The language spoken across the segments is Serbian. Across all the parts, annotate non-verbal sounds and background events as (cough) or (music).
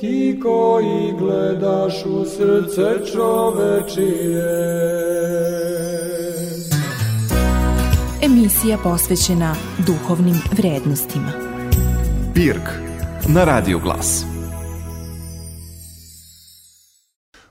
ti koji gledaš u srce čovečije. Emisija posvećena duhovnim vrednostima. Pirk na Radio Glas.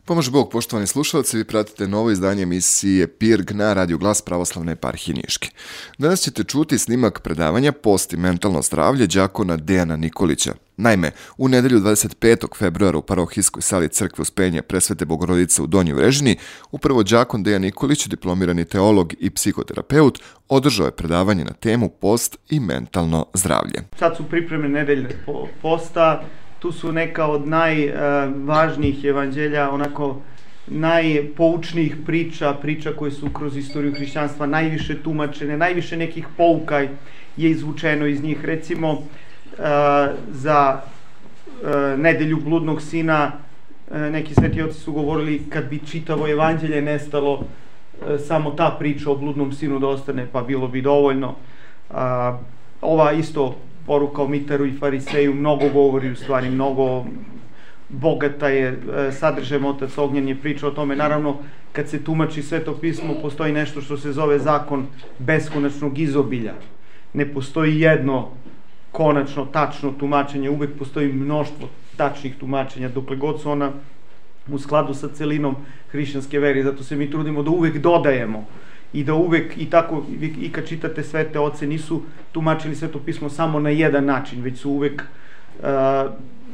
Pomož Bog, poštovani slušalci, vi pratite novo izdanje emisije PIRG na Radio Glas Pravoslavne eparhije Niške. Danas ćete čuti snimak predavanja Post i mentalno zdravlje đakona Dejana Nikolića. Naime, u nedelju 25. februara u parohijskoj sali crkve Uspenja Presvete Bogorodice u Donjoj Vrežini, upravo đakon Dejan Nikolić, diplomirani teolog i psihoterapeut, održao je predavanje na temu post i mentalno zdravlje. Sad su pripreme nedelje posta, tu su neka od najvažnijih evanđelja, onako najpoučnijih priča, priča koje su kroz istoriju hrišćanstva najviše tumačene, najviše nekih pouka je izvučeno iz njih. Recimo, uh, za uh, nedelju bludnog sina neki sveti oci su govorili kad bi čitavo evanđelje nestalo samo ta priča o bludnom sinu da ostane, pa bilo bi dovoljno. Ova isto poruka o Mitaru i Fariseju mnogo govori, u stvari mnogo bogata je e, sadržaj otac Ognjen je pričao o tome. Naravno, kad se tumači sveto pismo, postoji nešto što se zove zakon beskonačnog izobilja. Ne postoji jedno konačno, tačno tumačenje, uvek postoji mnoštvo tačnih tumačenja, dokle god su ona u skladu sa celinom hrišćanske veri, zato se mi trudimo da uvek dodajemo i da uvek i tako i kad čitate svete oce nisu tumačili sveto pismo samo na jedan način, već su uvek uh,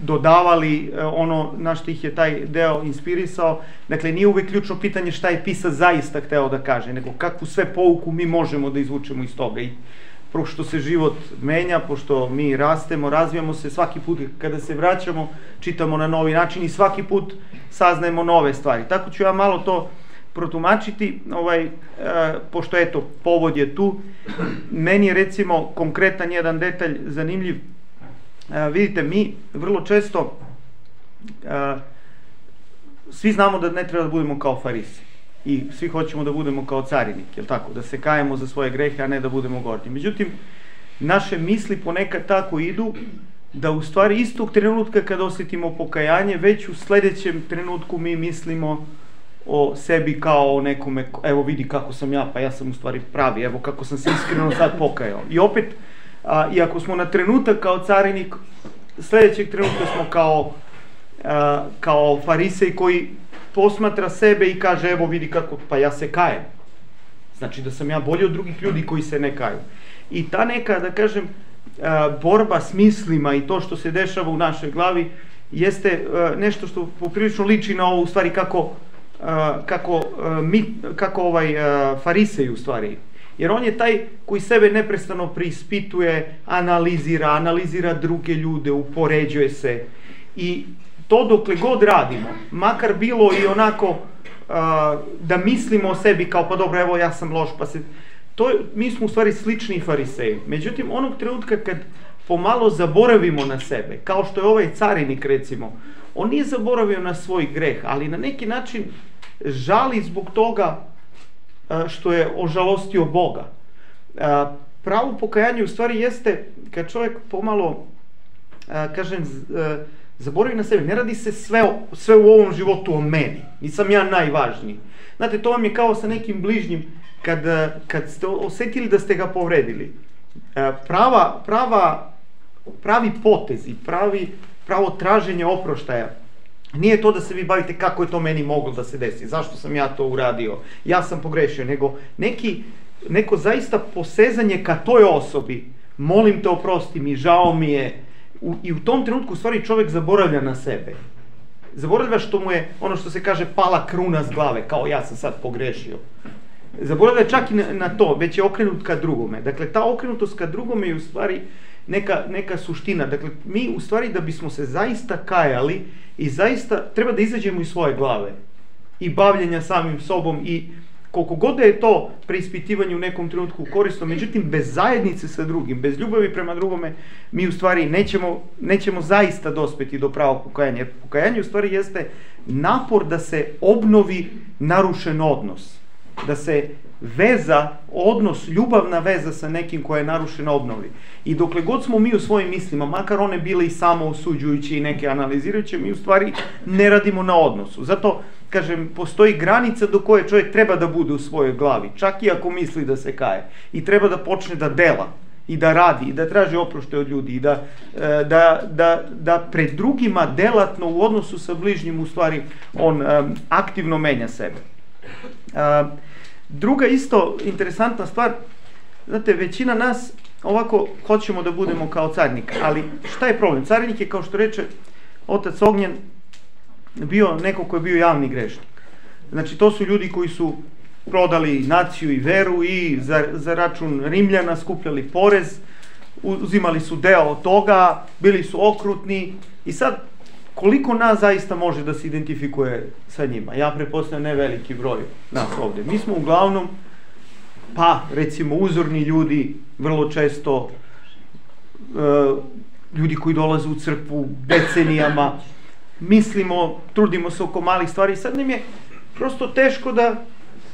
dodavali uh, ono na što ih je taj deo inspirisao. Dakle, nije uvek ključno pitanje šta je pisac zaista hteo da kaže, nego kakvu sve pouku mi možemo da izvučemo iz toga. I pošto se život menja, pošto mi rastemo, razvijamo se, svaki put kada se vraćamo, čitamo na novi način i svaki put saznajemo nove stvari. Tako ću ja malo to protumačiti, ovaj, e, pošto eto, povod je tu, meni je recimo konkretan jedan detalj zanimljiv. E, vidite, mi vrlo često, e, svi znamo da ne treba da budemo kao farisi i svi hoćemo da budemo kao carinik, je tako? Da se kajemo za svoje grehe, a ne da budemo gordi. Međutim, naše misli ponekad tako idu da u stvari istog trenutka kada osetimo pokajanje, već u sledećem trenutku mi mislimo o sebi kao o nekome, evo vidi kako sam ja, pa ja sam u stvari pravi, evo kako sam se iskreno sad pokajao. I opet, a, i ako smo na trenutak kao carinik, sledećeg trenutka smo kao, a, kao farisej koji posmatra sebe i kaže, evo vidi kako, pa ja se kajem. Znači da sam ja bolji od drugih ljudi koji se ne kaju. I ta neka, da kažem, a, borba s mislima i to što se dešava u našoj glavi, jeste a, nešto što poprilično liči na ovo, u stvari kako kako, mi, kako ovaj farisej u stvari. Jer on je taj koji sebe neprestano preispituje, analizira, analizira druge ljude, upoređuje se. I to dokle god radimo, makar bilo i onako da mislimo o sebi kao pa dobro evo ja sam loš pa se... To, mi smo u stvari slični fariseji. Međutim, onog trenutka kad pomalo zaboravimo na sebe, kao što je ovaj carinik recimo, on nije zaboravio na svoj greh, ali na neki način žali zbog toga što je ožalostio Boga. Pravo pokajanje u stvari jeste kad čovjek pomalo, kažem, zaboravi na sebe. Ne radi se sve, sve u ovom životu o meni. Nisam ja najvažniji. Znate, to vam je kao sa nekim bližnjim, kad, kad ste osetili da ste ga povredili. Prava, prava, pravi potezi, pravi, pravo traženje oproštaja Nije to da se vi bavite kako je to meni moglo da se desi, zašto sam ja to uradio, ja sam pogrešio, nego neki, neko zaista posezanje ka toj osobi, molim te oprosti mi, žao mi je, u, i u tom trenutku u stvari čovek zaboravlja na sebe. Zaboravlja što mu je, ono što se kaže, pala kruna s glave, kao ja sam sad pogrešio. Zaboravlja čak i na, na to, već je okrenut ka drugome. Dakle, ta okrenutost ka drugome je u stvari neka, neka suština. Dakle, mi u stvari da bismo se zaista kajali i zaista treba da izađemo iz svoje glave i bavljenja samim sobom i koliko god da je to preispitivanje u nekom trenutku korisno, međutim bez zajednice sa drugim, bez ljubavi prema drugome, mi u stvari nećemo, nećemo zaista dospeti do pravog pokajanja. Jer pokajanje u stvari jeste napor da se obnovi narušen odnos, da se veza, odnos, ljubavna veza sa nekim koja je narušena obnovi. I dokle god smo mi u svojim mislima, makar one bile i samo osuđujuće i neke analizirajuće, mi u stvari ne radimo na odnosu. Zato, kažem, postoji granica do koje čovjek treba da bude u svojoj glavi, čak i ako misli da se kaje. I treba da počne da dela i da radi i da traži oprošte od ljudi i da, e, da, da, da pred drugima delatno u odnosu sa bližnjim u stvari on um, aktivno menja sebe. Uh, druga isto interesantna stvar, znate, većina nas ovako hoćemo da budemo kao carnik, ali šta je problem? Carnik je, kao što reče otac Ognjen, bio neko ko je bio javni grešnik. Znači, to su ljudi koji su prodali naciju i veru i za, za račun Rimljana skupljali porez, uzimali su deo od toga, bili su okrutni i sad koliko nas zaista može da se identifikuje sa njima? Ja prepostavljam ne veliki broj nas ovde. Mi smo uglavnom, pa recimo uzorni ljudi, vrlo često e, ljudi koji dolaze u crkvu decenijama, mislimo, trudimo se oko malih stvari, sad nam je prosto teško da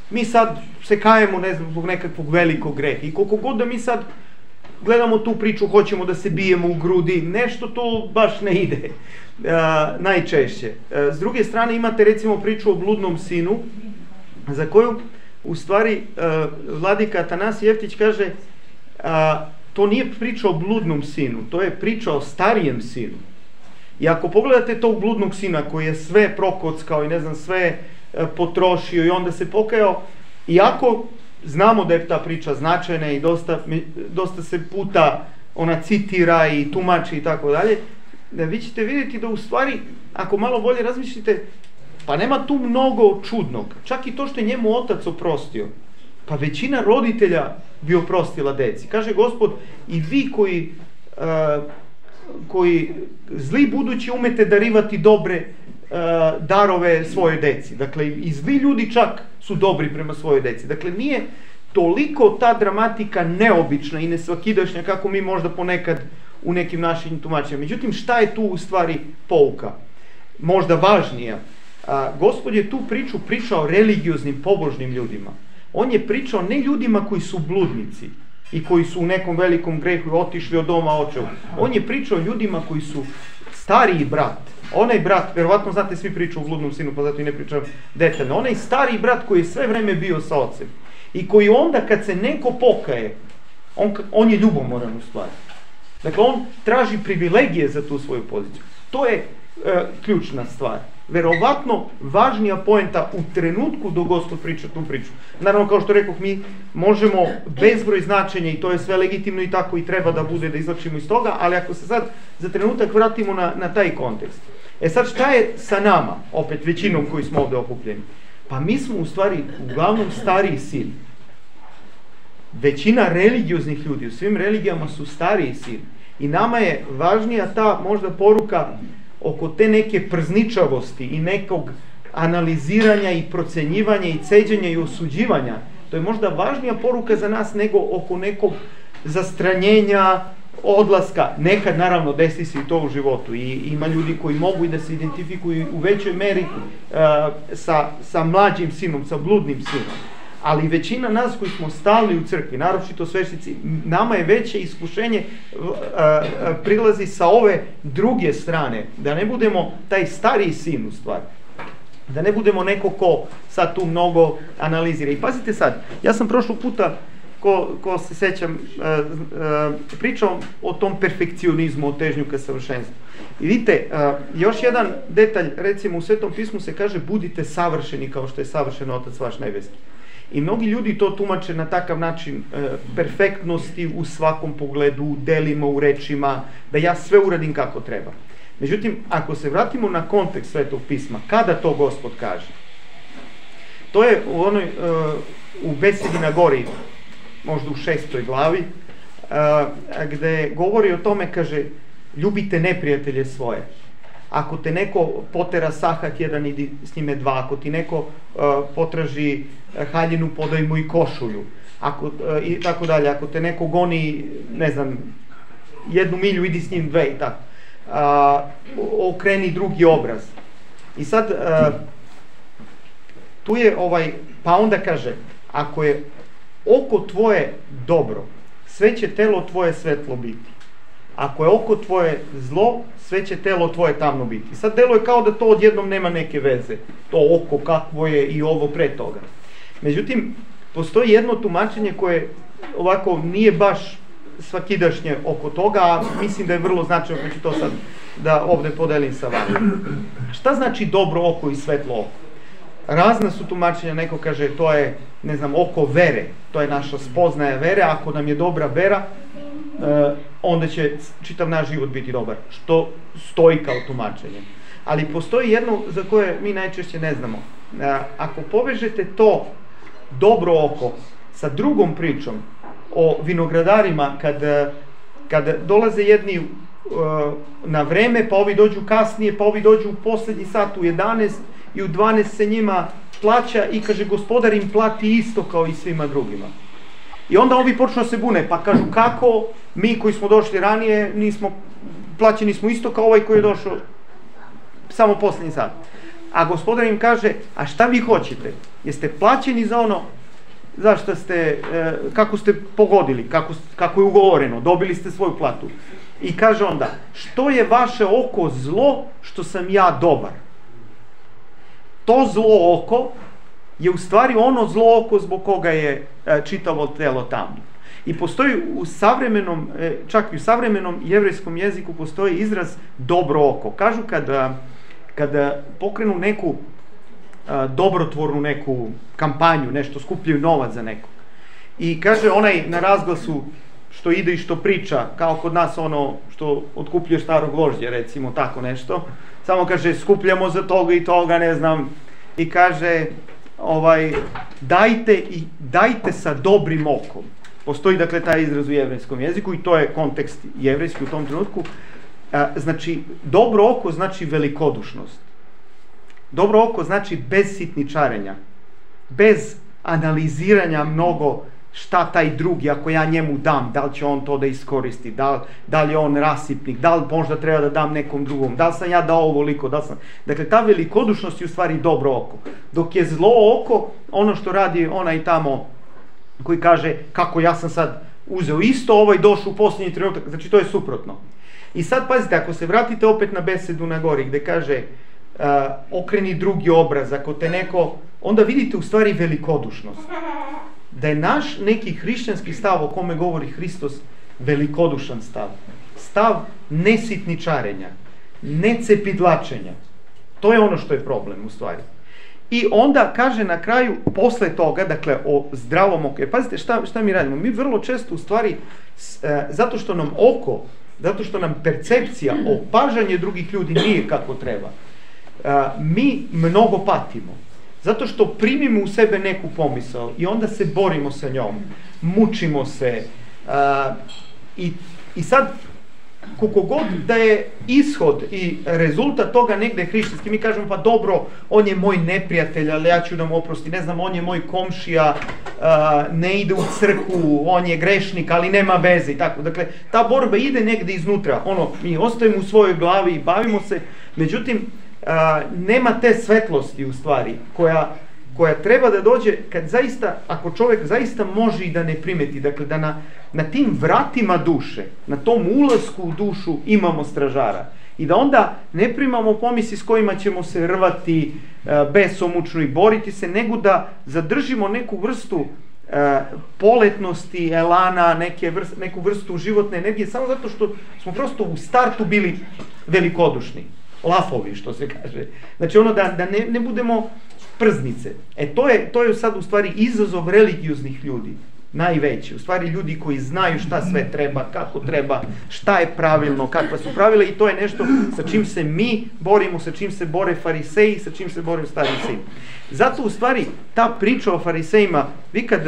mi sad se kajemo, ne znam, zbog nekakvog velikog greha. I koliko god da mi sad gledamo tu priču, hoćemo da se bijemo u grudi, nešto to baš ne ide uh, najčešće. Uh, s druge strane imate recimo priču o bludnom sinu, za koju u stvari uh, vladika Atanas Jeftić kaže uh, to nije priča o bludnom sinu, to je priča o starijem sinu. I ako pogledate tog bludnog sina koji je sve prokockao i ne znam sve E, potrošio i onda se pokajao, iako znamo da je ta priča značajna i dosta, dosta se puta ona citira i tumači i tako dalje, da vi ćete vidjeti da u stvari, ako malo bolje razmišljite, pa nema tu mnogo čudnog. Čak i to što je njemu otac oprostio, pa većina roditelja bi oprostila deci. Kaže gospod, i vi koji, uh, koji zli budući umete darivati dobre, darove svojoj deci. Dakle, i zli ljudi čak su dobri prema svojoj deci. Dakle, nije toliko ta dramatika neobična i nesvakidašnja kako mi možda ponekad u nekim našim tumačima. Međutim, šta je tu u stvari pouka? Možda važnija. A, gospod je tu priču pričao religioznim, pobožnim ljudima. On je pričao ne ljudima koji su bludnici i koji su u nekom velikom grehu otišli od doma očeva. On je pričao ljudima koji su stariji brat, onaj brat, verovatno znate svi priču o bludnom sinu, pa zato i ne pričam detaljno, onaj stari brat koji je sve vreme bio sa ocem i koji onda kad se neko pokaje, on, on je ljubomoran u stvari. Dakle, on traži privilegije za tu svoju poziciju. To je e, ključna stvar verovatno važnija poenta u trenutku dok Gospod priča tu priču. Naravno, kao što rekoh, mi možemo bezbroj značenja i to je sve legitimno i tako i treba da bude da izlačimo iz toga, ali ako se sad za trenutak vratimo na, na taj kontekst. E sad šta je sa nama, opet većinom koji smo ovde okupljeni? Pa mi smo u stvari uglavnom stariji sin. Većina religioznih ljudi u svim religijama su stariji sin. I nama je važnija ta možda poruka oko te neke przničavosti i nekog analiziranja i procenjivanja i ceđenja i osuđivanja, to je možda važnija poruka za nas nego oko nekog zastranjenja, odlaska. Nekad, naravno, desi se i to u životu i ima ljudi koji mogu i da se identifikuju u većoj meri uh, sa, sa mlađim sinom, sa bludnim sinom ali većina nas koji smo stalni u crkvi, naročito sveštici, nama je veće iskušenje prilazi sa ove druge strane, da ne budemo taj stariji sin u stvari. Da ne budemo neko ko sad tu mnogo analizira. I pazite sad, ja sam prošlo puta ko, ko se sećam, uh, uh, pričao o tom perfekcionizmu, o težnju ka savršenstvu. I vidite, uh, još jedan detalj, recimo u Svetom pismu se kaže budite savršeni kao što je savršen Otac vaš nebeski. I mnogi ljudi to tumače na takav način e, perfektnosti u svakom pogledu, u delima, u rečima, da ja sve uradim kako treba. Međutim, ako se vratimo na kontekst Svetog pisma, kada to Gospod kaže? To je u onoj, e, u besedi na gori, možda u šestoj glavi, gde govori o tome, kaže, ljubite neprijatelje svoje. Ako te neko potera sahat jedan, idi s njime dva. Ako ti neko potraži haljinu, podaj mu i košulju. Ako, I tako dalje. Ako te neko goni, ne znam, jednu milju, idi s njim dve i tako. Uh, okreni drugi obraz. I sad, uh, tu je ovaj, pa onda kaže, ako je oko tvoje dobro, sve će telo tvoje svetlo biti. Ako je oko tvoje zlo, sve će telo tvoje tamno biti. Sad delo je kao da to odjednom nema neke veze. To oko kakvo je i ovo pre toga. Međutim, postoji jedno tumačenje koje ovako nije baš svakidašnje oko toga, a mislim da je vrlo značajno, pa ću to sad da ovde podelim sa vama. Šta znači dobro oko i svetlo oko? Razna su tumačenja, neko kaže to je, ne znam, oko vere, to je naša spoznaja vere, ako nam je dobra vera, e, onda će čitav naš život biti dobar, što stoji kao tumačenje. Ali postoji jedno za koje mi najčešće ne znamo. E, ako povežete to dobro oko sa drugom pričom o vinogradarima kad, kad dolaze jedni uh, na vreme, pa ovi dođu kasnije, pa ovi dođu u poslednji sat u 11 i u 12 se njima plaća i kaže gospodar im plati isto kao i svima drugima. I onda ovi počnu da se bune, pa kažu kako mi koji smo došli ranije nismo, plaćeni smo isto kao ovaj koji je došao samo poslednji sat. A gospodar im kaže, a šta vi hoćete? Jeste plaćeni za ono zašto ste, e, kako ste pogodili, kako, kako je ugovoreno, dobili ste svoju platu. I kaže onda, što je vaše oko zlo, što sam ja dobar? To zlo oko je u stvari ono zlo oko zbog koga je e, čitavo telo tamno. I postoji u savremenom, e, čak i u savremenom jevrejskom jeziku postoji izraz dobro oko. Kažu kada, kada pokrenu neku a, dobrotvornu neku kampanju, nešto skupljaju novac za nekog. I kaže onaj na razglasu što ide i što priča, kao kod nas ono što otkupljuje starog gvožđa, recimo tako nešto, samo kaže skupljamo za toga i toga, ne znam, i kaže ovaj dajte i dajte sa dobrim okom. Postoji dakle taj izraz u jevrejskom jeziku i to je kontekst jevrejski u tom trenutku. A, znači, dobro oko znači velikodušnost. Dobro oko znači bez sitničarenja, bez analiziranja mnogo šta taj drugi, ako ja njemu dam, da li će on to da iskoristi, da li, da li je on rasipnik, da li možda treba da dam nekom drugom, da li sam ja dao ovoliko, da li sam... Dakle, ta velikodušnost je u stvari dobro oko. Dok je zlo oko, ono što radi onaj tamo koji kaže kako ja sam sad uzeo isto, ovaj došao u posljednji trenutak, znači to je suprotno. I sad pazite, ako se vratite opet na besedu na gori, gde kaže okreni drugi obraz, ako te neko, onda vidite u stvari velikodušnost. Da je naš neki hrišćanski stav o kome govori Hristos velikodušan stav. Stav nesitničarenja, necepidlačenja. To je ono što je problem u stvari. I onda kaže na kraju, posle toga, dakle o zdravom oku. Jer pazite šta, šta mi radimo? Mi vrlo često u stvari, e, zato što nam oko, zato što nam percepcija, opažanje drugih ljudi nije kako treba, mi mnogo patimo. Zato što primimo u sebe neku pomisao i onda se borimo sa njom, mučimo se a, i, i sad koliko god da je ishod i rezultat toga negde hrišćanski, mi kažemo pa dobro, on je moj neprijatelj, ali ja ću da mu oprosti, ne znam, on je moj komšija, a, ne ide u crku, on je grešnik, ali nema veze i tako. Dakle, ta borba ide negde iznutra, ono, mi ostajemo u svojoj glavi i bavimo se, međutim, a, nema te svetlosti u stvari koja koja treba da dođe kad zaista, ako čovek zaista može i da ne primeti, dakle da na, na tim vratima duše, na tom ulasku u dušu imamo stražara. I da onda ne primamo pomisli s kojima ćemo se rvati e, besomučno i boriti se, nego da zadržimo neku vrstu e, poletnosti, elana, neke vrst, neku vrstu životne energije, samo zato što smo prosto u startu bili velikodušni lafovi, što se kaže. Znači ono da, da ne, ne budemo prznice. E to je, to je sad u stvari izazov religioznih ljudi najveći. U stvari ljudi koji znaju šta sve treba, kako treba, šta je pravilno, kakva su pravila i to je nešto sa čim se mi borimo, sa čim se bore fariseji, sa čim se bore stariseji. Zato u stvari ta priča o farisejima, vi kad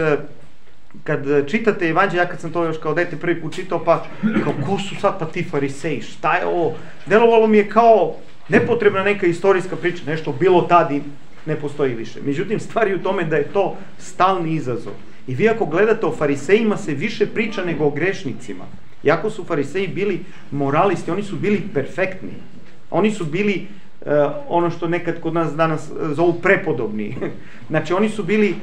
kad čitate evanđelje, ja kad sam to još kao dete prvi put čitao, pa kao ko su sad pa ti fariseji, šta je ovo? Delovalo mi je kao nepotrebna neka istorijska priča, nešto bilo tad i ne postoji više. Međutim, stvari u tome da je to stalni izazov. I vi ako gledate o farisejima se više priča nego o grešnicima. Iako su fariseji bili moralisti, oni su bili perfektni. Oni su bili ono što nekad kod nas danas zovu prepodobni. (laughs) znači oni su bili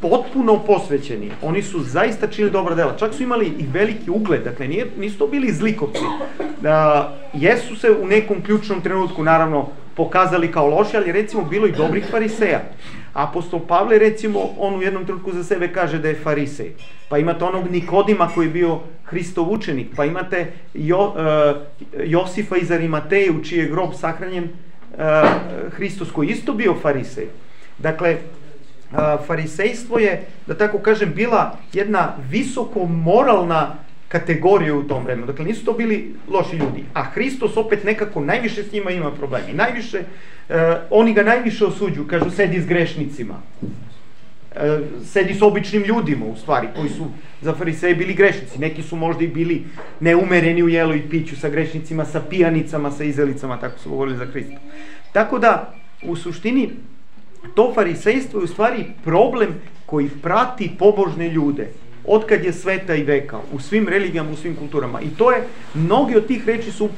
potpuno posvećeni, oni su zaista čili dobra dela, čak su imali i veliki ugled, dakle nije, nisu to bili zlikovci. Da, jesu se u nekom ključnom trenutku naravno pokazali kao loši, ali recimo bilo i dobrih fariseja. Apostol Pavle recimo, on u jednom trenutku za sebe kaže da je farisej. Pa imate onog Nikodima koji je bio Hristov učenik, pa imate jo, uh, Josifa iz Arimateje u čiji je grob sahranjen Hristos koji isto bio farisej. Dakle, farisejstvo je, da tako kažem, bila jedna visoko moralna kategorije u tom vremenu. Dakle, nisu to bili loši ljudi. A Hristos opet nekako najviše s njima ima problemi. Najviše, oni ga najviše osuđuju, kažu sedi s grešnicima. Uh, sedi s običnim ljudima, u stvari, koji su za fariseje bili grešnici. Neki su možda i bili neumereni u jelu i piću sa grešnicima, sa pijanicama, sa izelicama, tako su govorili za Hrista. Tako da, u suštini, to farisejstvo je u stvari problem koji prati pobožne ljude otkad je sveta i veka, u svim religijama, u svim kulturama. I to je, mnogi od tih reči su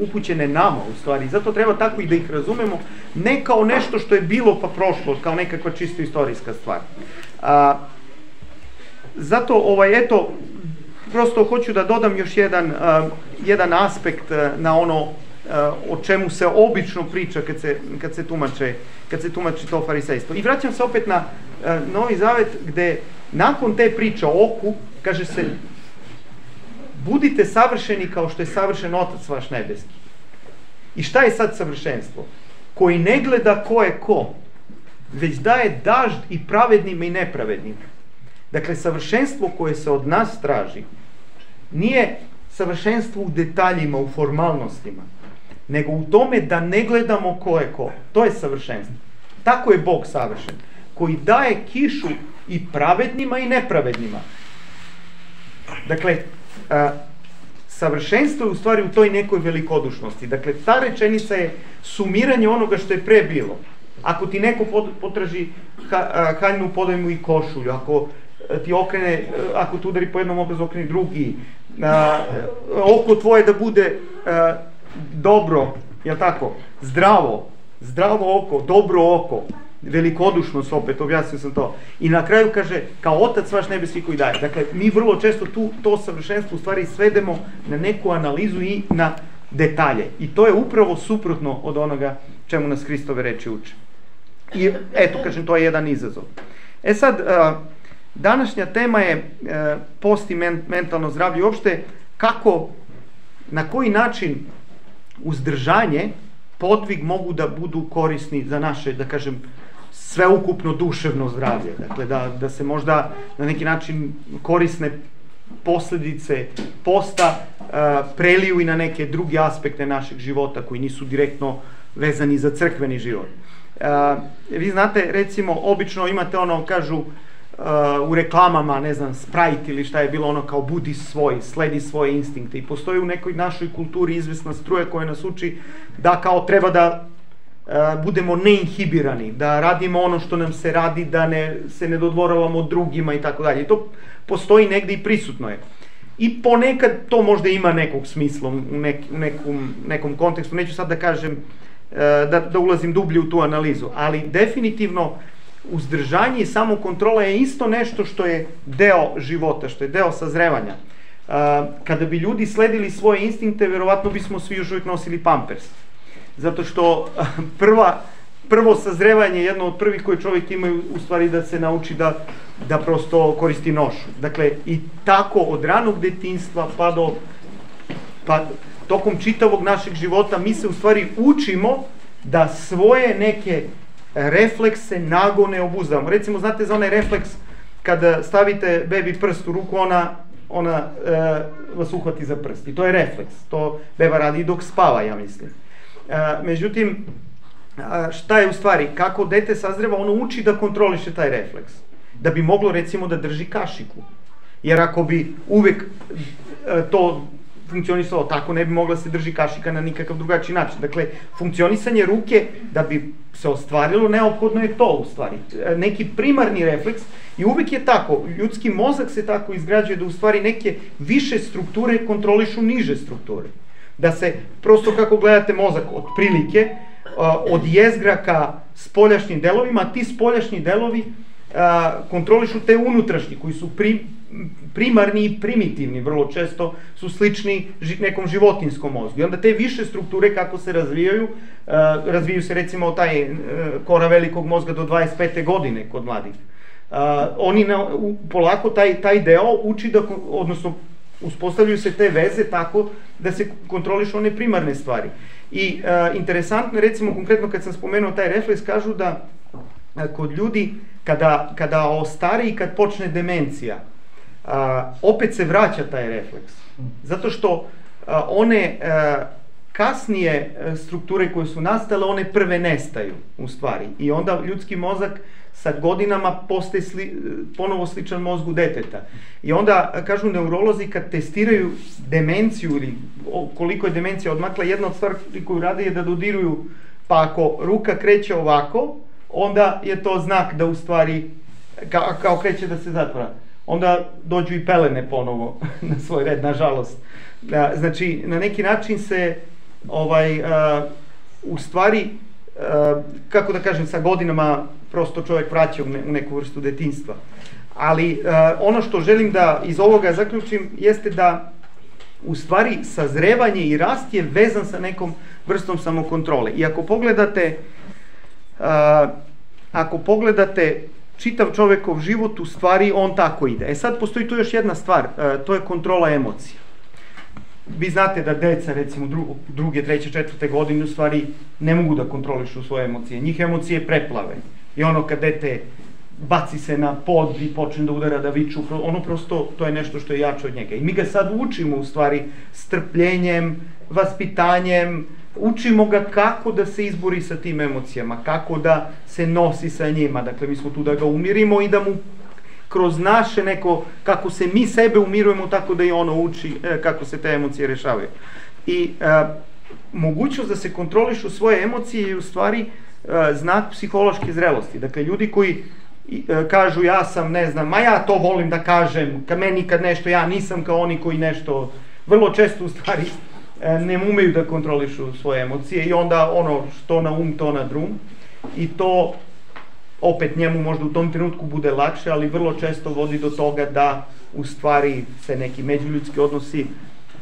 upućene nama, u stvari. Zato treba tako i da ih razumemo, ne kao nešto što je bilo pa prošlo, kao nekakva čisto istorijska stvar. A, zato, ovaj, eto, prosto hoću da dodam još jedan, a, jedan aspekt na ono o čemu se obično priča kad se, kad se tumače kad se tumači to farisejstvo. I vraćam se opet na Novi Zavet gde Nakon te priče o oku, kaže se, budite savršeni kao što je savršen Otac vaš nebeski. I šta je sad savršenstvo? Koji ne gleda ko je ko, već daje dažd i pravednima i nepravednima. Dakle, savršenstvo koje se od nas traži nije savršenstvo u detaljima, u formalnostima, nego u tome da ne gledamo ko je ko. To je savršenstvo. Tako je Bog savršen, koji daje kišu i pravednima i nepravednima. Dakle, a, savršenstvo je u stvari u toj nekoj velikodušnosti. Dakle, ta rečenica je sumiranje onoga što je pre bilo. Ako ti neko potraži ha, haljnu, podaj mu i košulju. Ako ti okrene, ako ti udari po jednom obrazu, okreni drugi. A, oko tvoje da bude a, dobro, je tako? Zdravo. Zdravo oko, dobro oko velikodušnost opet, objasnio sam to. I na kraju kaže, kao otac vaš nebeski koji daje. Dakle, mi vrlo često tu to savršenstvo u stvari svedemo na neku analizu i na detalje. I to je upravo suprotno od onoga čemu nas Hristove reči uče. I eto, kažem, to je jedan izazov. E sad, današnja tema je post i mentalno zdravlje i uopšte kako, na koji način uzdržanje, podvig mogu da budu korisni za naše, da kažem, sveukupno duševno zdravlje. Dakle, da, da se možda na neki način korisne posledice posta uh, preliju i na neke druge aspekte našeg života koji nisu direktno vezani za crkveni život. Uh, vi znate, recimo, obično imate ono, kažu, uh, u reklamama, ne znam, Sprite ili šta je bilo ono kao budi svoj, sledi svoje instinkte i postoji u nekoj našoj kulturi izvesna struja koja nas uči da kao treba da budemo neinhibirani, da radimo ono što nam se radi, da ne, se ne dodvoravamo drugima i tako dalje. To postoji negde i prisutno je. I ponekad to možda ima nekog smisla u, nek, nekom, nekom kontekstu. Neću sad da kažem, da, da ulazim dublje u tu analizu, ali definitivno uzdržanje i samokontrola je isto nešto što je deo života, što je deo sazrevanja. Kada bi ljudi sledili svoje instinkte, verovatno bismo svi još uvijek nosili pampers zato što (laughs) prva, prvo sazrevanje je jedno od prvih koje čovjek ima u stvari da se nauči da, da prosto koristi nošu. Dakle, i tako od ranog detinstva pa do, pa tokom čitavog našeg života mi se u stvari učimo da svoje neke reflekse, nagone obuzdamo. Recimo, znate za onaj refleks kada stavite bebi prst u ruku, ona ona e, vas uhvati za prst. I to je refleks. To beba radi dok spava, ja mislim. A, međutim, a, šta je u stvari, kako dete sazreva, ono uči da kontroliše taj refleks. Da bi moglo recimo da drži kašiku. Jer ako bi uvek a, to funkcionisalo tako, ne bi mogla se drži kašika na nikakav drugačiji način. Dakle, funkcionisanje ruke, da bi se ostvarilo, neophodno je to u stvari. Neki primarni refleks i uvek je tako, ljudski mozak se tako izgrađuje da u stvari neke više strukture kontrolišu niže strukture da se, prosto kako gledate mozak, od prilike, od jezgra ka spoljašnjim delovima, a ti spoljašnji delovi a, kontrolišu te unutrašnji koji su pri, primarni i primitivni, vrlo često su slični nekom životinskom mozgu. I onda te više strukture kako se razvijaju, a, razviju se recimo taj kora velikog mozga do 25. godine kod mladih. A, oni na, u, polako taj, taj deo uči da, odnosno uspostavljaju se te veze tako da se kontrolišu one primarne stvari. I uh, interesantno recimo konkretno kad sam spomenuo taj refleks, kažu da uh, kod ljudi kada, kada ostari i kad počne demencija, uh, opet se vraća taj refleks. Zato što uh, one uh, kasnije strukture koje su nastale, one prve nestaju u stvari. I onda ljudski mozak sa godinama postaje sli, ponovo sličan mozgu deteta. I onda, kažu neurolozi, kad testiraju demenciju ili koliko je demencija odmakla, jedna od stvari koju rade je da dodiruju, pa ako ruka kreće ovako, onda je to znak da u stvari, kao, kao kreće da se zatvora. Onda dođu i pelene ponovo (laughs) na svoj red, nažalost. Da, znači, na neki način se ovaj, a, u stvari, a, kako da kažem, sa godinama prosto čovjek vraća u, ne, u neku vrstu detinstva. Ali uh, ono što želim da iz ovoga zaključim jeste da u stvari sazrevanje i rast je vezan sa nekom vrstom samokontrole. I ako pogledate uh, ako pogledate čitav čovekov život u stvari on tako ide. E sad postoji tu još jedna stvar, uh, to je kontrola emocija. Vi znate da deca recimo dru, druge, treće, četvrte godine u stvari ne mogu da kontrolišu svoje emocije. Njih emocije preplave. I ono kad dete baci se na pod i počne da udara, da viču, ono prosto, to je nešto što je jače od njega. I mi ga sad učimo u stvari strpljenjem, vaspitanjem, učimo ga kako da se izbori sa tim emocijama, kako da se nosi sa njima. Dakle, mi smo tu da ga umirimo i da mu kroz naše neko, kako se mi sebe umirujemo, tako da i ono uči e, kako se te emocije rešavaju. I e, mogućnost da se kontrolišu svoje emocije je u stvari znak psihološke zrelosti. Dakle, ljudi koji e, kažu ja sam, ne znam, ma ja to volim da kažem, ka meni kad nešto, ja nisam kao oni koji nešto, vrlo često u stvari e, ne umeju da kontrolišu svoje emocije i onda ono što na um, to na drum i to opet njemu možda u tom trenutku bude lakše, ali vrlo često vodi do toga da u stvari se neki međuljudski odnosi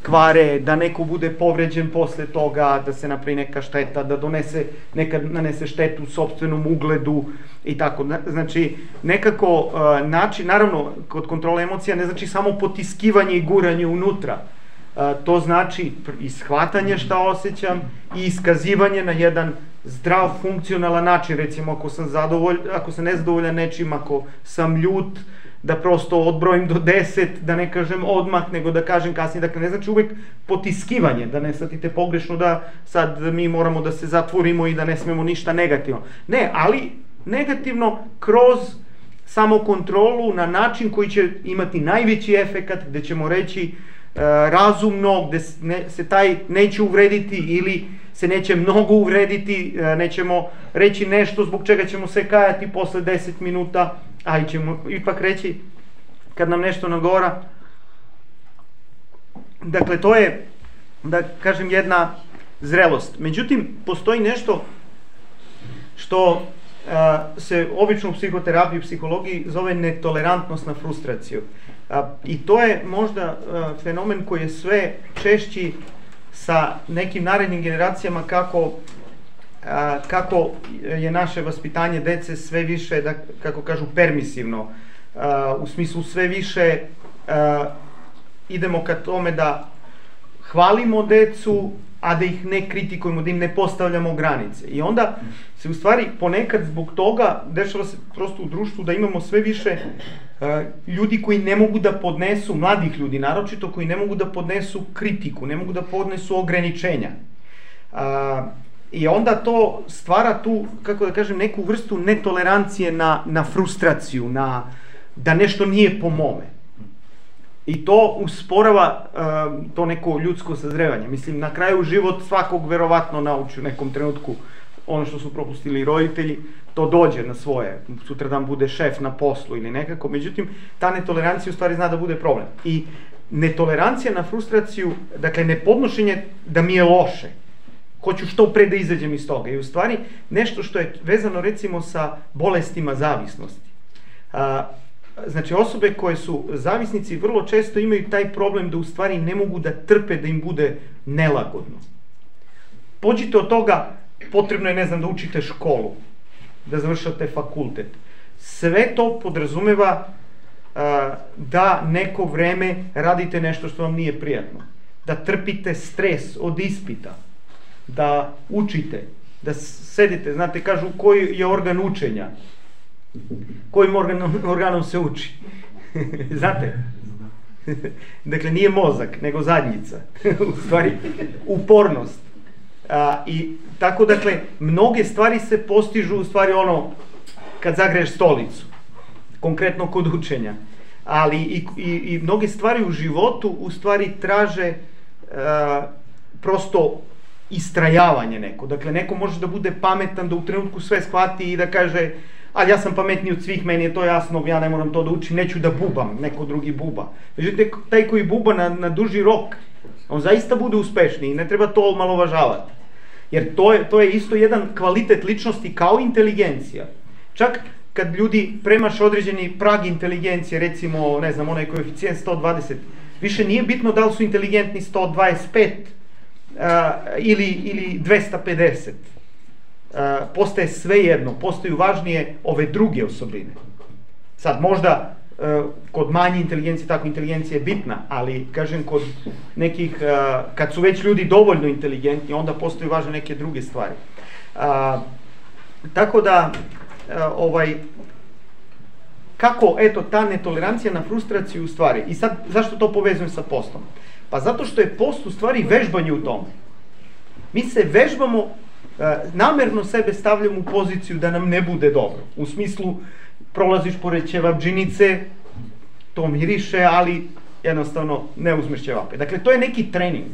kvare, da neko bude povređen posle toga, da se napravi neka šteta, da donese, neka nanese štetu sobstvenom ugledu i tako. Znači, nekako uh, način, naravno, kod kontrole emocija ne znači samo potiskivanje i guranje unutra, uh, to znači ishvatanje šta osjećam i iskazivanje na jedan zdrav, funkcionalan način, recimo ako sam zadovolj, ako sam nezadovoljan nečim, ako sam ljut, uh, da prosto odbrojim do 10, da ne kažem odmah, nego da kažem kasnije. Dakle, ne znači uvek potiskivanje, da ne shvatite pogrešno da sad mi moramo da se zatvorimo i da ne smemo ništa negativno. Ne, ali negativno kroz samokontrolu na način koji će imati najveći efekat, gde ćemo reći e, razumno, gde ne, se taj neće uvrediti ili se neće mnogo uvrediti, e, nećemo reći nešto zbog čega ćemo se kajati posle 10 minuta, ali ćemo ipak reći kad nam nešto nagora. Dakle, to je, da kažem, jedna zrelost. Međutim, postoji nešto što a, se obično u psihoterapiji i psihologiji zove netolerantnost na frustraciju. A, I to je možda a, fenomen koji je sve češći sa nekim narednim generacijama kako a, kako je naše vaspitanje dece sve više, da, kako kažu, permisivno. U smislu sve više idemo ka tome da hvalimo decu, a da ih ne kritikujemo, da im ne postavljamo granice. I onda se u stvari ponekad zbog toga dešava se prosto u društvu da imamo sve više uh, ljudi koji ne mogu da podnesu, mladih ljudi naročito, koji ne mogu da podnesu kritiku, ne mogu da podnesu ograničenja. Uh, I onda to stvara tu, kako da kažem, neku vrstu netolerancije na, na frustraciju, na da nešto nije po mome. I to usporava uh, to neko ljudsko sazrevanje. Mislim, na kraju život svakog verovatno nauči u nekom trenutku ono što su propustili roditelji, to dođe na svoje, sutra dan bude šef na poslu ili nekako, međutim, ta netolerancija u stvari zna da bude problem. I netolerancija na frustraciju, dakle, nepodnošenje da mi je loše, Hoću što pre da izađem iz toga. I u stvari nešto što je vezano recimo sa bolestima zavisnosti. A, znači osobe koje su zavisnici vrlo često imaju taj problem da u stvari ne mogu da trpe da im bude nelagodno. Pođite od toga, potrebno je, ne znam, da učite školu, da završate fakultet. Sve to podrazumeva a, da neko vreme radite nešto što vam nije prijatno. Da trpite stres od ispita, da učite, da sedite, znate, kažu koji je organ učenja, kojim organom, organom se uči. (laughs) znate? (laughs) dakle, nije mozak, nego zadnjica. (laughs) u stvari, upornost. A, I tako, dakle, mnoge stvari se postižu u stvari ono, kad zagreješ stolicu. Konkretno kod učenja. Ali i, i, i mnoge stvari u životu u stvari traže a, prosto istrajavanje neko. Dakle, neko može da bude pametan, da u trenutku sve shvati i da kaže ali ja sam pametniji od svih, meni je to jasno, ja ne moram to da učim, neću da bubam, neko drugi buba. Međutim, taj koji buba na, na duži rok, on zaista bude uspešniji, ne treba to malovažavati. Jer to je, to je isto jedan kvalitet ličnosti kao inteligencija. Čak kad ljudi premaš određeni prag inteligencije, recimo, ne znam, onaj koeficijent 120, više nije bitno da li su inteligentni 125 uh, ili, ili 250. Uh, postaje sve jedno, postaju važnije ove druge osobine. Sad, možda uh, kod manje inteligencije, tako inteligencija je bitna, ali, kažem, kod nekih, uh, kad su već ljudi dovoljno inteligentni, onda postaju važne neke druge stvari. Tako da, uh, ovaj, kako, eto, ta netolerancija na frustraciju u stvari, i sad, zašto to povezujem sa postom? Pa zato što je post u stvari vežbanje u tome. Mi se vežbamo, e, namerno sebe stavljamo u poziciju da nam ne bude dobro. U smislu, prolaziš pored ćevapđinice, to miriše, ali jednostavno ne uzmeš ćevape. Dakle, to je neki trening.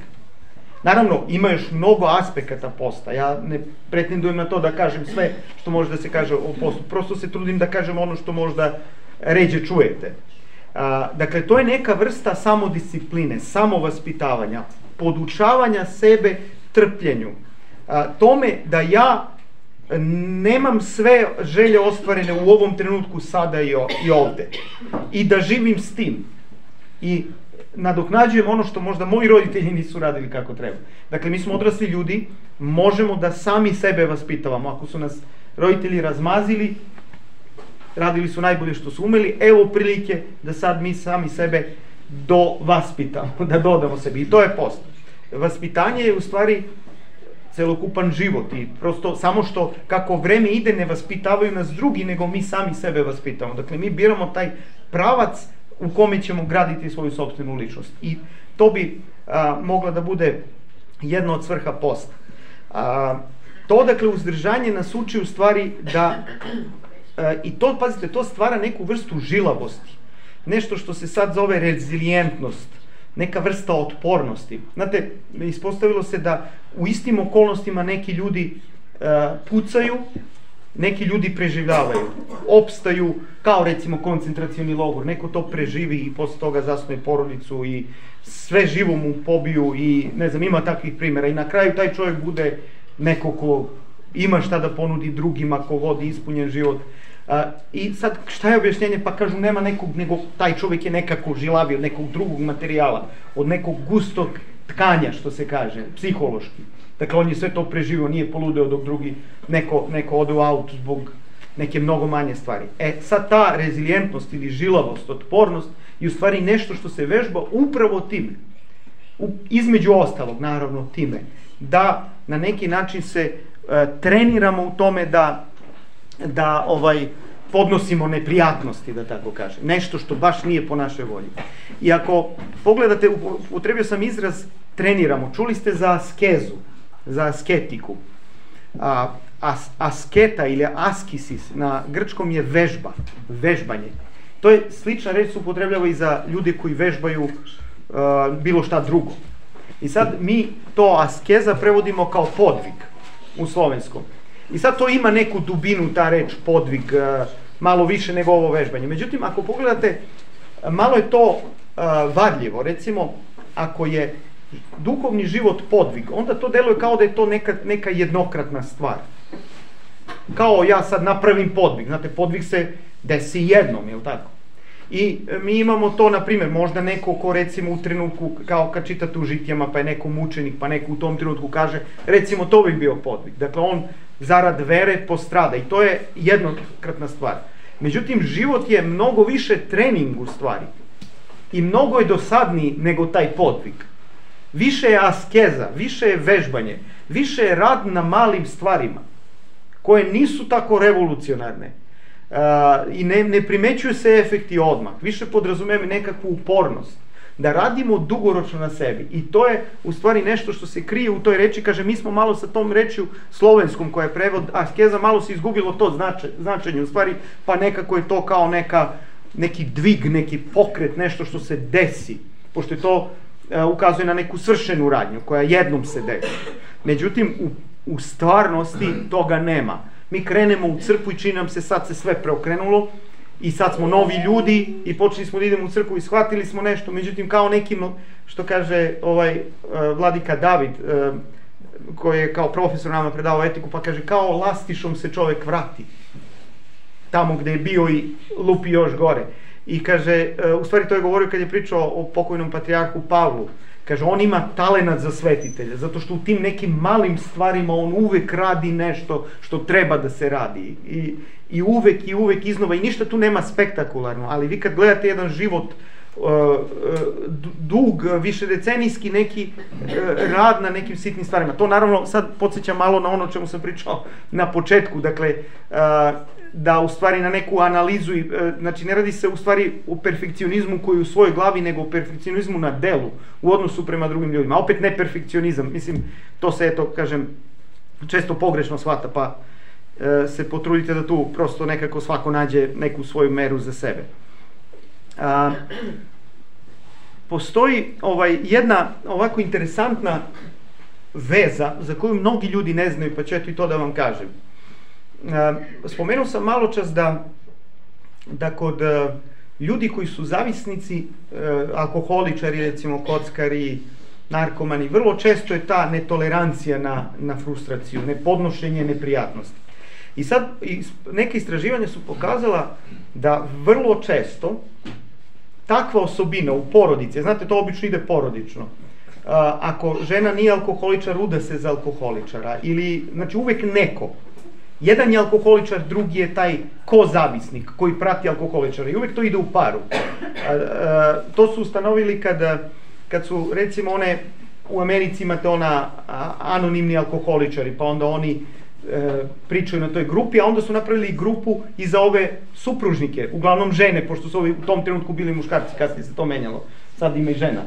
Naravno, ima još mnogo aspekata posta. Ja ne pretendujem na to da kažem sve što može da se kaže o postu. Prosto se trudim da kažem ono što možda ređe čujete. A, dakle, to je neka vrsta samodiscipline, samovaspitavanja, podučavanja sebe trpljenju. A, tome da ja nemam sve želje ostvarene u ovom trenutku sada i, i ovde. I da živim s tim. I nadoknađujem ono što možda moji roditelji nisu radili kako treba. Dakle, mi smo odrasli ljudi, možemo da sami sebe vaspitavamo. Ako su nas roditelji razmazili, radili su najbolje što su umeli, evo prilike da sad mi sami sebe do vaspitamo, (laughs) da dodamo sebi. I to je post. Vaspitanje je u stvari celokupan život i prosto samo što kako vreme ide ne vaspitavaju nas drugi nego mi sami sebe vaspitamo. Dakle mi biramo taj pravac u kome ćemo graditi svoju sobstvenu ličnost. I to bi a, mogla da bude jedna od svrha posta. A, to dakle uzdržanje nas uči u stvari da i to pazite to stvara neku vrstu žilavosti. Nešto što se sad zove rezilijentnost neka vrsta otpornosti. Znate, ispostavilo se da u istim okolnostima neki ljudi uh, pucaju, neki ljudi preživljavaju, opstaju, kao recimo koncentracioni logor, neko to preživi i posle toga zasnuje porodicu i sve živo mu pobiju i ne znam, ima takvih primjera i na kraju taj čovjek bude neko ko ima šta da ponudi drugima, ko vodi ispunjen život. I sad, šta je objašnjenje? Pa kažu, nema nekog, nego taj čovjek je nekako žilavi od nekog drugog materijala, od nekog gustog tkanja, što se kaže, psihološki. Dakle, on je sve to preživio, nije poludeo dok drugi neko, neko ode u aut zbog neke mnogo manje stvari. E, sad ta rezilijentnost ili žilavost, otpornost je u stvari nešto što se vežba upravo time. U, između ostalog, naravno, time. Da na neki način se treniramo u tome da da ovaj podnosimo neprijatnosti, da tako kažem. Nešto što baš nije po našoj volji. I ako pogledate, upotrebio sam izraz treniramo. Čuli ste za askezu, za asketiku. A, as, asketa ili askisis na grčkom je vežba, vežbanje. To je slična reč se upotrebljava i za ljude koji vežbaju uh, bilo šta drugo. I sad mi to askeza prevodimo kao podvig u slovenskom. I sad to ima neku dubinu, ta reč podvig, e, malo više nego ovo vežbanje. Međutim, ako pogledate, malo je to e, varljivo. Recimo, ako je duhovni život podvig, onda to deluje kao da je to neka, neka jednokratna stvar. Kao ja sad napravim podvig, znate, podvig se desi jednom, je tako? I e, mi imamo to, na primjer, možda neko ko recimo u trenutku, kao kad čitate u žitjama, pa je neko mučenik, pa neko u tom trenutku kaže, recimo to bi bio podvig. Dakle, on zarad vere postrada i to je jednokratna stvar. Međutim, život je mnogo više trening u stvari i mnogo je dosadniji nego taj podvig. Više je askeza, više je vežbanje, više je rad na malim stvarima koje nisu tako revolucionarne i ne, ne primećuju se efekti odmah. Više podrazumijeme nekakvu upornost da radimo dugoročno na sebi. I to je u stvari nešto što se krije u toj reči, kaže mi smo malo sa tom rečju slovenskom koja je prevod askeza, malo se izgubilo to znače, značenje u stvari, pa nekako je to kao neka, neki dvig, neki pokret, nešto što se desi, pošto je to e, ukazuje na neku svršenu radnju koja jednom se desi. Međutim, u, u stvarnosti toga nema. Mi krenemo u crkvu i čini nam se sad se sve preokrenulo, i sad smo novi ljudi i počeli smo da idemo u crkvu i shvatili smo nešto, međutim kao nekim, što kaže ovaj uh, vladika David, uh, koji je kao profesor nama predavao etiku, pa kaže kao lastišom se čovek vrati tamo gde je bio i lupi još gore. I kaže, uh, u stvari to je govorio kad je pričao o pokojnom patrijarhu Pavlu, Kaže, on ima talenat za svetitelja, zato što u tim nekim malim stvarima on uvek radi nešto što treba da se radi. I, i uvek i uvek iznova i ništa tu nema spektakularno, ali vi kad gledate jedan život uh, uh, dug, višedecenijski neki uh, rad na nekim sitnim stvarima. To naravno sad podsjeća malo na ono o čemu sam pričao na početku, dakle da u stvari na neku analizu, znači ne radi se u stvari o perfekcionizmu koji u svojoj glavi, nego o perfekcionizmu na delu, u odnosu prema drugim ljudima. Opet ne perfekcionizam, mislim, to se eto, kažem, često pogrešno shvata, pa E, se potrudite da tu prosto nekako svako nađe neku svoju meru za sebe. A, postoji ovaj jedna ovako interesantna veza za koju mnogi ljudi ne znaju, pa ću eto i to da vam kažem. A, spomenuo sam malo čas da, da kod a, ljudi koji su zavisnici, a, e, alkoholičari, recimo kockari, narkomani, vrlo često je ta netolerancija na, na frustraciju, nepodnošenje neprijatnosti. I sad neke istraživanja su pokazala da vrlo često takva osobina u porodici, znate to obično ide porodično, ako žena nije alkoholičar, uda se za alkoholičara ili, znači uvek neko, jedan je alkoholičar, drugi je taj ko-zavisnik koji prati alkoholičara i uvek to ide u paru. A, a, to su ustanovili kad, kad su recimo one u Americi imate ona a, anonimni alkoholičari, pa onda oni e, pričaju na toj grupi, a onda su napravili grupu i za ove supružnike, uglavnom žene, pošto su ovi u tom trenutku bili muškarci, kasnije se to menjalo, sad ima i žena.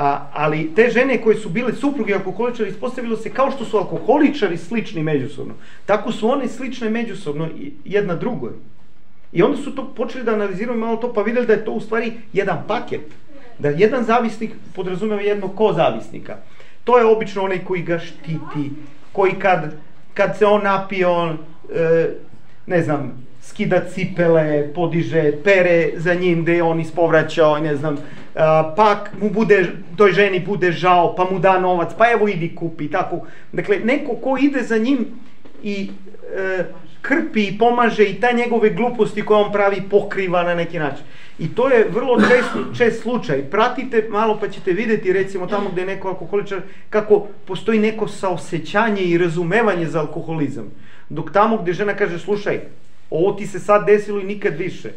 A, ali te žene koje su bile supruge alkoholičari ispostavilo se kao što su alkoholičari slični međusobno. Tako su one slične međusobno jedna drugoj. I onda su to počeli da analiziraju malo to pa videli da je to u stvari jedan paket. Da jedan zavisnik podrazumeva jednog ko zavisnika. To je obično onaj koji ga štiti, koji kad kad se on napije, on, e, ne znam, skida cipele, podiže, pere za njim gde on ispovraćao, ne znam, a, pa mu bude, toj ženi bude žao, pa mu da novac, pa evo idi kupi, tako. Dakle, neko ko ide za njim i e, krpi i pomaže i ta njegove gluposti koje on pravi pokriva na neki način. I to je vrlo čest, (clears throat) čest slučaj. Pratite malo pa ćete videti recimo tamo gde je neko alkoholičar kako postoji neko saosećanje i razumevanje za alkoholizam. Dok tamo gde žena kaže slušaj, ovo ti se sad desilo i nikad više.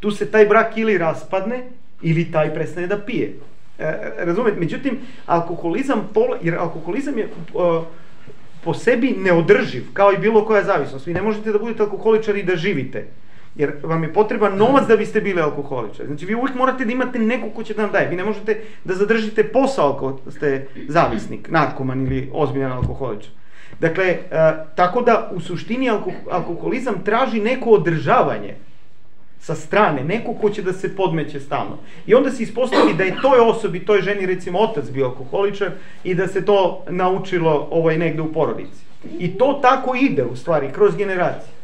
Tu se taj brak ili raspadne ili taj prestane da pije. E, razumete? Međutim, alkoholizam, pola, jer alkoholizam je uh, po sebi neodrživ, kao i bilo koja zavisnost. Vi ne možete da budete alkoholičari i da živite. Jer vam je potreban novac da biste bili alkoholičari. Znači vi uvijek morate da imate neko ko će da vam daje. Vi ne možete da zadržite posao ako ste zavisnik, narkoman ili ozbiljan alkoholičar. Dakle, e, tako da u suštini alkoholizam traži neko održavanje sa strane, neko ko će da se podmeće stalno. I onda se ispostavi da je toj osobi, toj ženi recimo otac bio alkoholičar i da se to naučilo ovaj negde u porodici. I to tako ide u stvari, kroz generacije.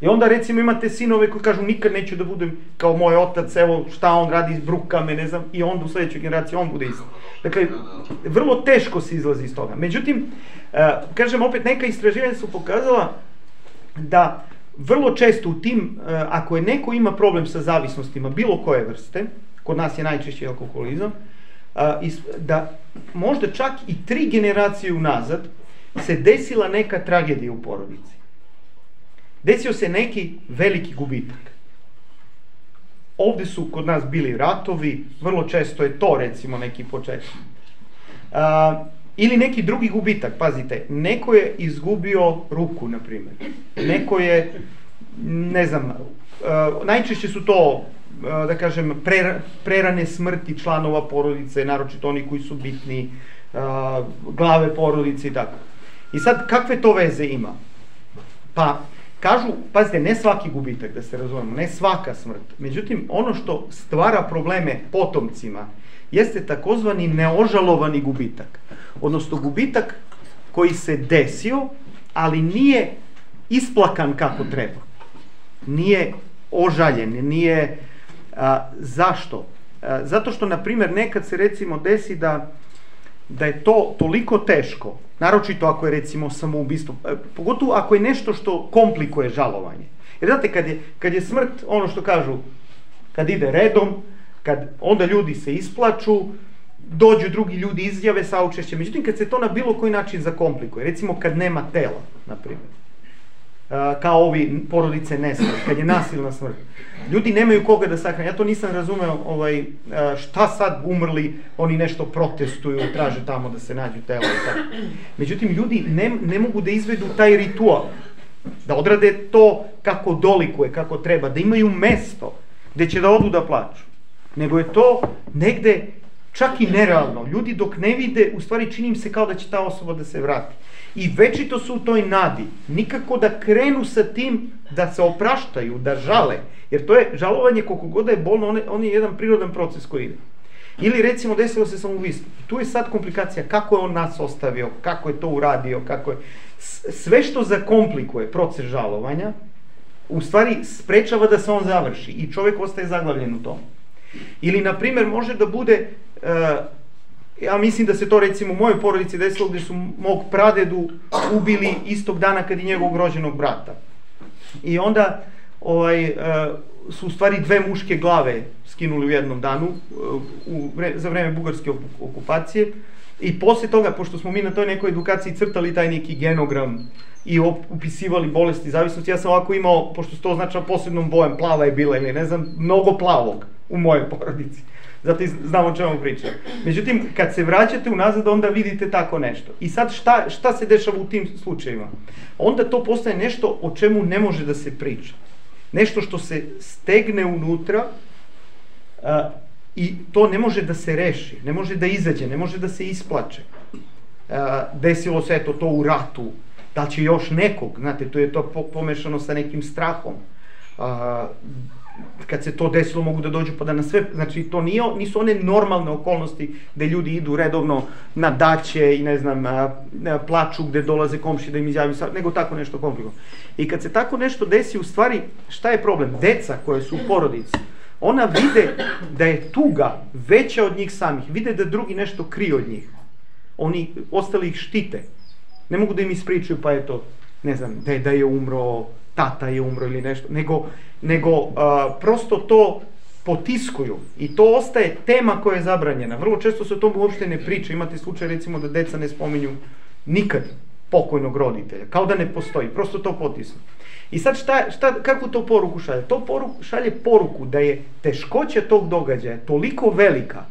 I onda recimo imate sinove koji kažu nikad neću da budem kao moj otac, evo šta on radi, bruka me, ne znam, i onda u sledećoj generaciji on bude isto. Dakle, vrlo teško se izlazi iz toga. Međutim, e, kažem opet, neka istraživanja su pokazala da vrlo često u tim, e, ako je neko ima problem sa zavisnostima bilo koje vrste, kod nas je najčešće alkoholizam, da možda čak i tri generacije unazad se desila neka tragedija u porodici. Desio se neki veliki gubitak. Ovde su kod nas bili ratovi, vrlo često je to recimo neki početak. A, ili neki drugi gubitak, pazite, neko je izgubio ruku, na primjer. Neko je, ne znam, a, najčešće su to da kažem, prerane smrti članova porodice, naročito oni koji su bitni, glave porodice i tako. I sad, kakve to veze ima? Pa, kažu, pazite, ne svaki gubitak, da se razumemo, ne svaka smrt. Međutim, ono što stvara probleme potomcima jeste takozvani neožalovani gubitak. Odnosno, gubitak koji se desio, ali nije isplakan kako treba. Nije ožaljen, nije A, zašto? A, zato što, na primjer, nekad se recimo desi da, da je to toliko teško, naročito ako je recimo samoubistvo, e, pogotovo ako je nešto što komplikuje žalovanje. Jer znate, kad je, kad je smrt, ono što kažu, kad ide redom, kad onda ljudi se isplaču, dođu drugi ljudi, izjave saučešće. Međutim, kad se to na bilo koji način zakomplikuje, recimo kad nema tela, na primjer, kao ovi porodice nesmrt, kad je nasilna smrt. Ljudi nemaju koga da sahrane. Ja to nisam razumeo ovaj, šta sad umrli, oni nešto protestuju, traže tamo da se nađu tela i tako. Međutim, ljudi ne, ne mogu da izvedu taj ritual, da odrade to kako dolikuje, kako treba, da imaju mesto gde će da odu da plaču. Nego je to negde čak i nerealno. Ljudi dok ne vide, u stvari čini im se kao da će ta osoba da se vrati. I večito su u toj nadi. Nikako da krenu sa tim da se opraštaju, da žale. Jer to je žalovanje koliko god da je bolno, on je, on je jedan prirodan proces koji ide. Ili recimo desilo se samoubistvo. Tu je sad komplikacija kako je on nas ostavio, kako je to uradio, kako je... Sve što zakomplikuje proces žalovanja, u stvari sprečava da se on završi i čovjek ostaje zaglavljen u tom. Ili, na primjer, može da bude uh, ja mislim da se to recimo u mojoj porodici desilo gde su mog pradedu ubili istog dana kad je njegovog rođenog brata. I onda ovaj, uh, su u stvari dve muške glave skinuli u jednom danu uh, u, za vreme bugarske okupacije i posle toga, pošto smo mi na toj nekoj edukaciji crtali taj neki genogram i upisivali bolesti zavisnosti, ja sam ovako imao, pošto se to označava posebnom bojem, plava je bila ili ne znam, mnogo plavog u mojoj porodici. Zato znamo o čemu pričam. Međutim, kad se vraćate unazad, onda vidite tako nešto. I sad šta, šta se dešava u tim slučajevima? Onda to postaje nešto o čemu ne može da se priča. Nešto što se stegne unutra a, i to ne može da se reši, ne može da izađe, ne može da se isplače. A, desilo se eto to u ratu, da će još nekog, znate, to je to pomešano sa nekim strahom. A, kad se to desilo mogu da dođu pa da na sve, znači to nije, nisu one normalne okolnosti gde ljudi idu redovno na daće i ne znam, plaču gde dolaze komši da im izjavi, nego tako nešto komplikovano. I kad se tako nešto desi, u stvari, šta je problem? Deca koje su u porodici, ona vide da je tuga veća od njih samih, vide da drugi nešto krije od njih. Oni ostali ih štite. Ne mogu da im ispričaju, pa je to, ne znam, deda je umro, tata je umro ili nešto, nego, nego uh, prosto to potiskuju i to ostaje tema koja je zabranjena. Vrlo često se o tom uopšte ne priča. Imate slučaj recimo da deca ne spominju nikad pokojnog roditelja, kao da ne postoji, prosto to potisnu. I sad šta, šta, kakvu to poruku šalje? To poruku, šalje poruku da je teškoća tog događaja toliko velika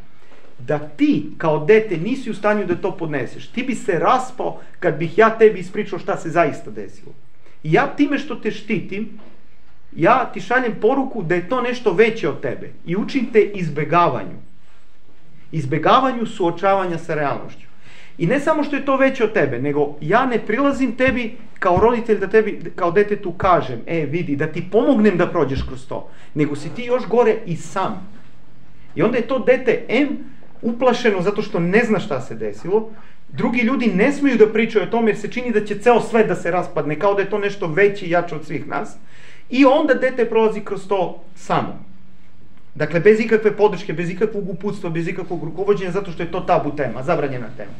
da ti kao dete nisi u stanju da to podneseš. Ti bi se raspao kad bih ja tebi ispričao šta se zaista desilo. I ja time što te štitim, ja ti šaljem poruku da je to nešto veće od tebe i učim te izbegavanju. Izbegavanju suočavanja sa realnošću. I ne samo što je to veće od tebe, nego ja ne prilazim tebi kao roditelj da tebi kao detetu kažem, e vidi, da ti pomognem da prođeš kroz to, nego si ti još gore i sam. I onda je to dete M uplašeno zato što ne zna šta se desilo, drugi ljudi ne smiju da pričaju o tome jer se čini da će ceo svet da se raspadne, kao da je to nešto veće i jače od svih nas. I onda dete prolazi kroz to samo. Dakle, bez ikakve podrške, bez ikakvog uputstva, bez ikakvog rukovođenja, zato što je to tabu tema, zabranjena tema.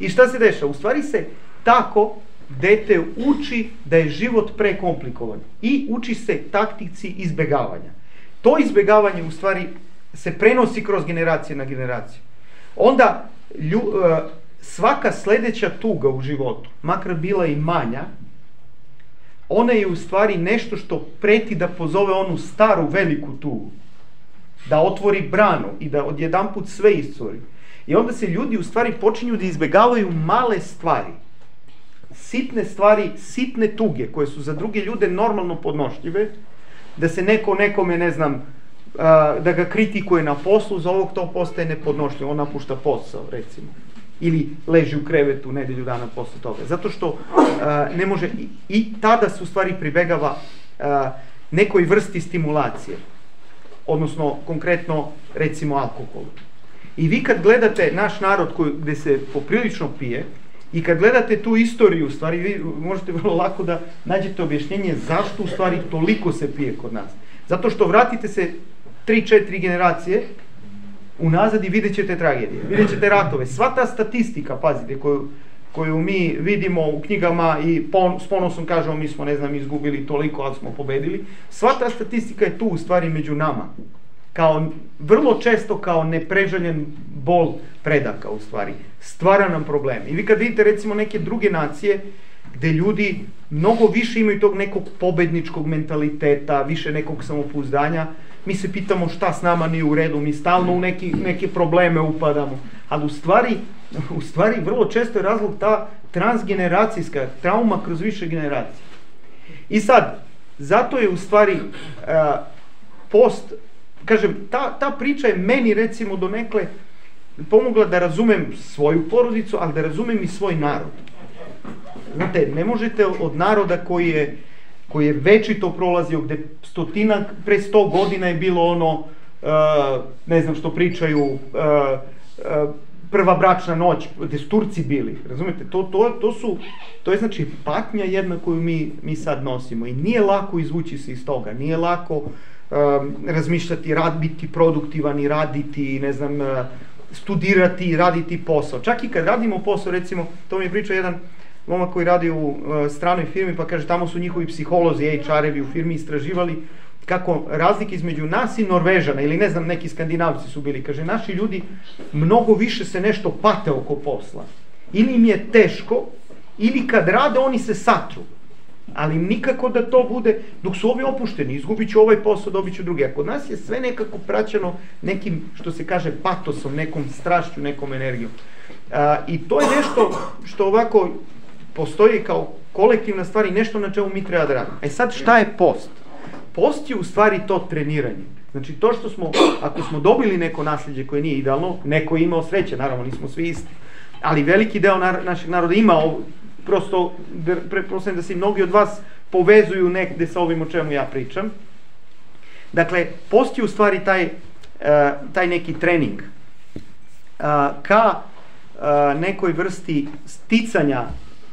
I šta se dešava? U stvari se tako dete uči da je život prekomplikovan i uči se taktici izbegavanja. To izbegavanje u stvari se prenosi kroz generacije na generaciju. Onda lju, e, svaka sledeća tuga u životu, makar bila i manja, ona je u stvari nešto što preti da pozove onu staru veliku tugu. Da otvori branu i da odjedan put sve iscuri. I onda se ljudi u stvari počinju da izbegavaju male stvari. Sitne stvari, sitne tuge koje su za druge ljude normalno podnošljive, da se neko nekome, ne znam, da ga kritikuje na poslu, za ovog to postaje nepodnošljivo, on napušta posao, recimo. Ili leži u krevetu nedelju dana posle toga. Zato što ne može, i, tada se u stvari pribegava nekoj vrsti stimulacije. Odnosno, konkretno, recimo, alkoholu. I vi kad gledate naš narod koji, gde se poprilično pije, i kad gledate tu istoriju, u stvari vi možete vrlo lako da nađete objašnjenje zašto u stvari toliko se pije kod nas. Zato što vratite se 3-4 generacije unazad i vidjet ćete tragedije, vidjet ćete ratove. Sva ta statistika, pazite, koju, koju mi vidimo u knjigama i pon, s ponosom kažemo mi smo, ne znam, izgubili toliko, ali smo pobedili, sva ta statistika je tu u stvari među nama kao vrlo često kao nepreželjen bol predaka u stvari. Stvara nam probleme. I vi kad vidite recimo neke druge nacije gde ljudi mnogo više imaju tog nekog pobedničkog mentaliteta, više nekog samopouzdanja, mi se pitamo šta s nama nije u redu, mi stalno u neki, neke probleme upadamo. Ali u stvari, u stvari vrlo često je razlog ta transgeneracijska trauma kroz više generacije. I sad, zato je u stvari uh, post kažem, ta, ta priča je meni recimo do nekle pomogla da razumem svoju porodicu, ali da razumem i svoj narod. Znate, ne možete od naroda koji je, koji je večito prolazio, gde stotina, pre sto godina je bilo ono, uh, ne znam što pričaju, uh, uh, prva bračna noć, gde su Turci bili, razumete, to, to, to su, to je znači patnja jedna koju mi, mi sad nosimo i nije lako izvući se iz toga, nije lako um, razmišljati, rad, biti produktivan i raditi, ne znam, uh, studirati, raditi posao. Čak i kad radimo posao, recimo, to mi je pričao jedan momak koji radi u uh, stranoj firmi, pa kaže, tamo su njihovi psiholozi, HR-evi u firmi istraživali kako razlike između nas i Norvežana, ili ne znam, neki skandinavci su bili, kaže, naši ljudi mnogo više se nešto pate oko posla. Ili im je teško, ili kad rade, oni se satru ali nikako da to bude, dok su ovi opušteni, izgubit ću ovaj posao, dobit ću drugi. A kod nas je sve nekako praćeno nekim, što se kaže, patosom, nekom strašću, nekom energijom. A, I to je nešto što ovako postoji kao kolektivna stvar i nešto na čemu mi treba da radimo. E sad, šta je post? Post je u stvari to treniranje. Znači to što smo, ako smo dobili neko nasljeđe koje nije idealno, neko je imao sreće, naravno nismo svi isti, ali veliki deo nar našeg naroda ima prosto pretpostavljam da se mnogi od vas povezuju negde sa ovim o čemu ja pričam. Dakle, postoji u stvari taj, uh, taj neki trening uh, ka uh, nekoj vrsti sticanja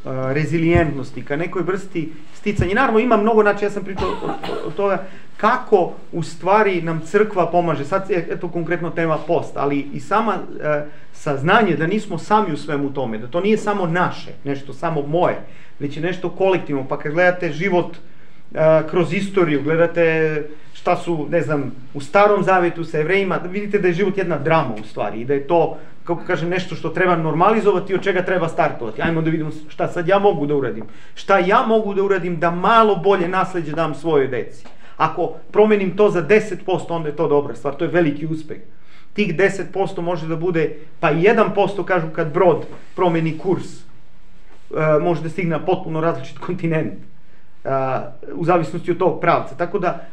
rezilijentnosti, ka nekoj vrsti sticanja. Naravno, ima mnogo, znači ja sam pričao o, toga kako u stvari nam crkva pomaže. Sad je eto konkretno tema post, ali i sama e, saznanje da nismo sami u svemu tome, da to nije samo naše, nešto samo moje, već je nešto kolektivno. Pa kad gledate život kroz istoriju, gledate šta su, ne znam, u starom zavetu sa evrejima, vidite da je život jedna drama u stvari i da je to, kako kažem, nešto što treba normalizovati i od čega treba startovati. Ajmo da vidimo šta sad ja mogu da uradim. Šta ja mogu da uradim da malo bolje nasledđe dam svojoj deci. Ako promenim to za 10%, onda je to dobra stvar, to je veliki uspeh. Tih 10% može da bude, pa 1% kažu kad brod promeni kurs, e, može da stigne na potpuno različit kontinent, u zavisnosti od tog pravca. Tako da,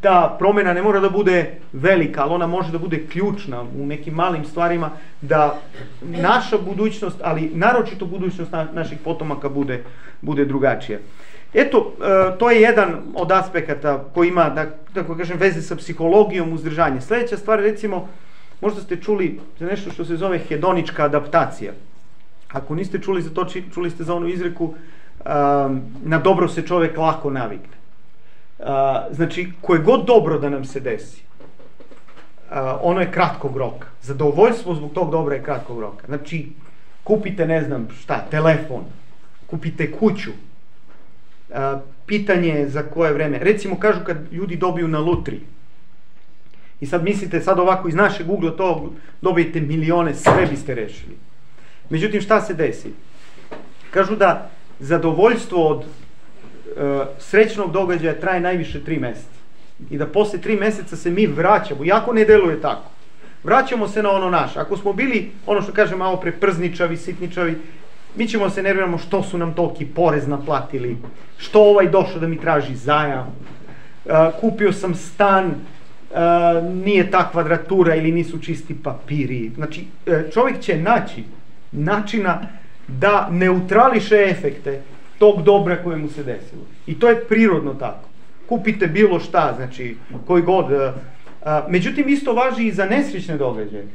ta promena ne mora da bude velika, ali ona može da bude ključna u nekim malim stvarima, da naša budućnost, ali naročito budućnost na, naših potomaka bude, bude drugačija. Eto, e, to je jedan od aspekata koji ima, da, tako kažem, veze sa psihologijom uzdržanja. Sledeća stvar, recimo, možda ste čuli za nešto što se zove hedonička adaptacija. Ako niste čuli za to, čuli ste za onu izreku na dobro se čovek lako navikne. A, znači, koje god dobro da nam se desi, ono je kratkog roka. Zadovoljstvo zbog tog dobra je kratkog roka. Znači, kupite, ne znam šta, telefon, kupite kuću, pitanje je za koje vreme. Recimo, kažu kad ljudi dobiju na lutri, i sad mislite, sad ovako iz naše Google to dobijete milione, sve biste rešili. Međutim, šta se desi? Kažu da zadovoljstvo od e, srećnog događaja traje najviše tri meseca. I da posle tri meseca se mi vraćamo, jako ne deluje tako. Vraćamo se na ono naše. Ako smo bili, ono što kažem malo pre, przničavi, sitničavi, mi ćemo se nerviramo što su nam toliki porez naplatili, što ovaj došao da mi traži zajam, uh, kupio sam stan, uh, nije ta kvadratura ili nisu čisti papiri. Znači, čovjek će naći načina da neutrališe efekte tog dobra koje mu se desilo. I to je prirodno tako. Kupite bilo šta, znači, koji god. A, međutim, isto važi i za nesrećne događaje.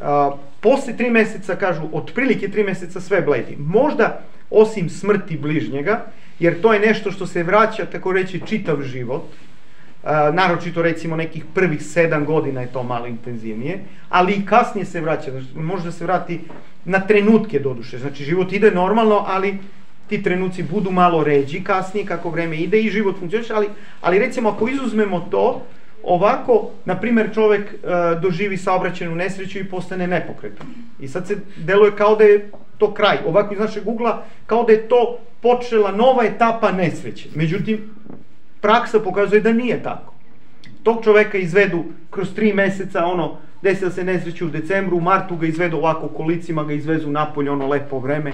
A, posle tri meseca, kažu, otprilike tri meseca sve bledi. Možda, osim smrti bližnjega, jer to je nešto što se vraća, tako reći, čitav život, a, naročito recimo nekih prvih sedam godina je to malo intenzivnije, ali i kasnije se vraća, može da se vrati na trenutke doduše, znači život ide normalno, ali ti trenuci budu malo ređi kasnije kako vreme ide i život funkcioniše, ali, ali recimo ako izuzmemo to, ovako, na primer, čovek e, doživi saobraćenu nesreću i postane nepokretan. I sad se deluje kao da je to kraj. Ovako iz našeg ugla, kao da je to počela nova etapa nesreće. Međutim, praksa pokazuje da nije tako. Tog čoveka izvedu kroz tri meseca, ono, desila se nesreću u decembru, u martu ga izvedu ovako kolicima, ga izvezu napolje, ono lepo vreme,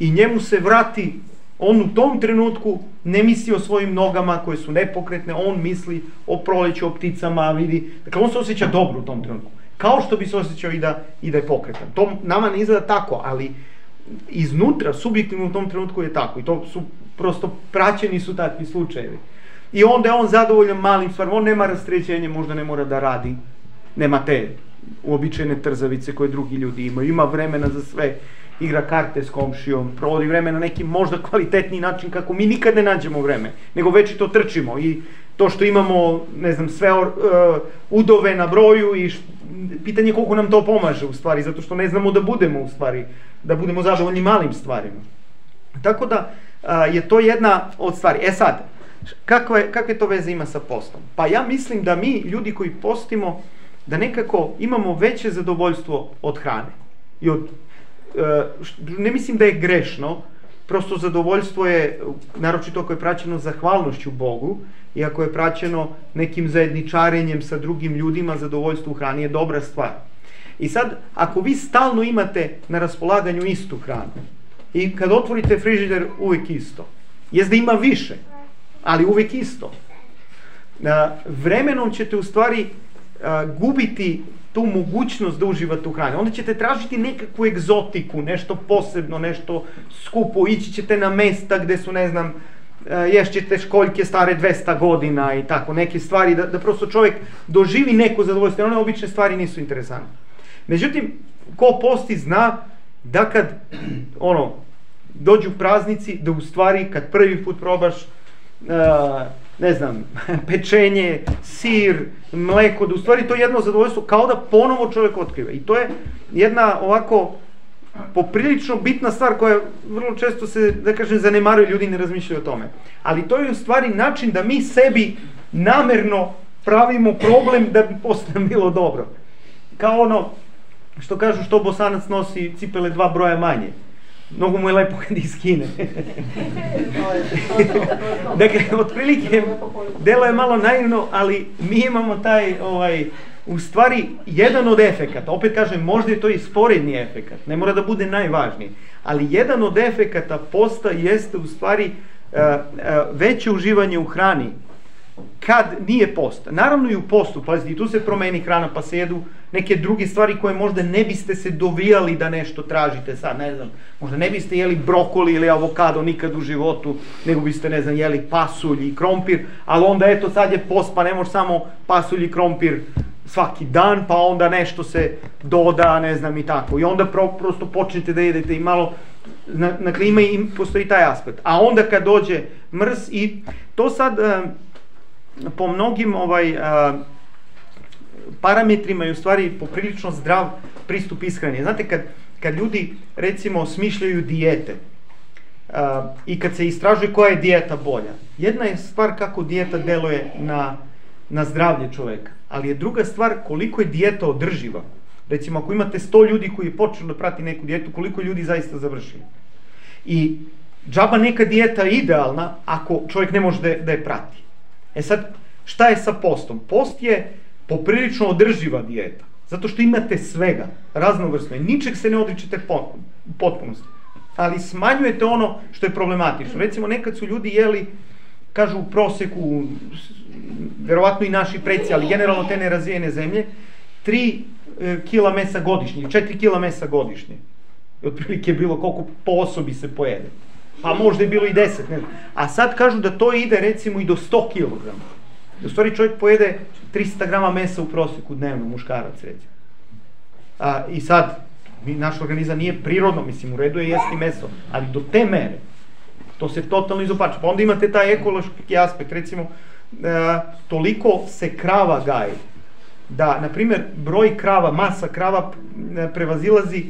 i njemu se vrati, on u tom trenutku ne misli o svojim nogama koje su nepokretne, on misli o proleću, o pticama, vidi, dakle on se osjeća dobro u tom trenutku, kao što bi se osjećao i da, i da je pokretan. To nama ne izgleda tako, ali iznutra, subjektivno u tom trenutku je tako i to su prosto praćeni su takvi slučajevi. I onda je on zadovoljan malim stvarima, on nema rastrećenje, možda ne mora da radi, nema te uobičajene trzavice koje drugi ljudi imaju, ima vremena za sve, igra karte s komšijom, provodi vreme na neki možda kvalitetni način kako mi nikad ne nađemo vreme, nego već i to trčimo. I to što imamo, ne znam, sve uh, udove na broju i š, pitanje koliko nam to pomaže u stvari, zato što ne znamo da budemo u stvari, da budemo zadovoljni malim stvarima. Tako da uh, je to jedna od stvari. E sad, kakve, kakve to veze ima sa postom? Pa ja mislim da mi, ljudi koji postimo, da nekako imamo veće zadovoljstvo od hrane i od E, ne mislim da je grešno, prosto zadovoljstvo je, naročito ako je praćeno zahvalnošću Bogu i ako je praćeno nekim zajedničarenjem sa drugim ljudima, zadovoljstvo u hrani je dobra stvar. I sad, ako vi stalno imate na raspolaganju istu hranu i kad otvorite frižider uvek isto, jest da ima više, ali uvek isto, vremenom ćete u stvari gubiti tu mogućnost da uživate u hrani. Onda ćete tražiti nekakvu egzotiku, nešto posebno, nešto skupo, ići ćete na mesta gde su, ne znam, ješćete školjke stare 200 godina i tako, neke stvari, da, da prosto čovjek doživi neko zadovoljstvo, one obične stvari nisu interesantne. Međutim, ko posti zna da kad, ono, dođu praznici, da u stvari kad prvi put probaš uh, ne znam, (laughs) pečenje, sir, mleko, da u stvari to je jedno zadovoljstvo kao da ponovo čovjek otkriva. I to je jedna ovako poprilično bitna stvar koja vrlo često se, da kažem, zanemaruje, ljudi ne razmišljaju o tome. Ali to je u stvari način da mi sebi namerno pravimo problem da bi postane bilo dobro. Kao ono, što kažu što bosanac nosi cipele dva broja manje. Mnogo mu je lepo kad ih skine. (laughs) dakle, otprilike, delo je malo naivno, ali mi imamo taj, ovaj, u stvari, jedan od efekata, opet kažem, možda je to i sporedni efekat, ne mora da bude najvažniji, ali jedan od efekata posta jeste u stvari uh, uh, veće uživanje u hrani, kad nije post. Naravno i u postu, pazite, i tu se promeni hrana, pa se jedu neke druge stvari koje možda ne biste se dovijali da nešto tražite sad, ne znam, možda ne biste jeli brokoli ili avokado nikad u životu, nego biste, ne znam, jeli pasulj i krompir, ali onda eto sad je post, pa ne može samo pasulj i krompir svaki dan, pa onda nešto se doda, ne znam i tako. I onda pro, prosto počnete da jedete i malo Dakle, ima i postoji taj aspekt. A onda kad dođe mrs i to sad po mnogim ovaj uh, parametrima je u stvari poprilično zdrav pristup ishrani. Znate, kad, kad ljudi recimo smišljaju dijete uh, i kad se istražuje koja je dijeta bolja, jedna je stvar kako dijeta deluje na, na zdravlje čoveka, ali je druga stvar koliko je dijeta održiva. Recimo, ako imate 100 ljudi koji je počelo da prati neku dijetu, koliko ljudi zaista završili. I džaba neka dijeta idealna ako čovjek ne može da, da je prati. E sad, šta je sa postom? Post je poprilično održiva dijeta. Zato što imate svega, raznovrsno je. Ničeg se ne odričete po, potpunosti. Ali smanjujete ono što je problematično. Recimo, nekad su ljudi jeli, kažu u proseku, verovatno i naši preci, ali generalno te nerazvijene zemlje, 3 e, kila mesa godišnje, 4 kila mesa godišnje. I otprilike je bilo koliko po osobi se pojede. Pa možda je bilo i 10, ne znam. A sad kažu da to ide recimo i do 100 kg. U stvari čovjek pojede 300 grama mesa u prosjeku dnevno, muškarac recimo. A, I sad, mi, naš organizam nije prirodno, mislim, u redu je jesti meso, ali do te mere, to se totalno izopače. Pa onda imate taj ekološki aspekt, recimo, e, toliko se krava gaji, da, na primjer, broj krava, masa krava e, prevazilazi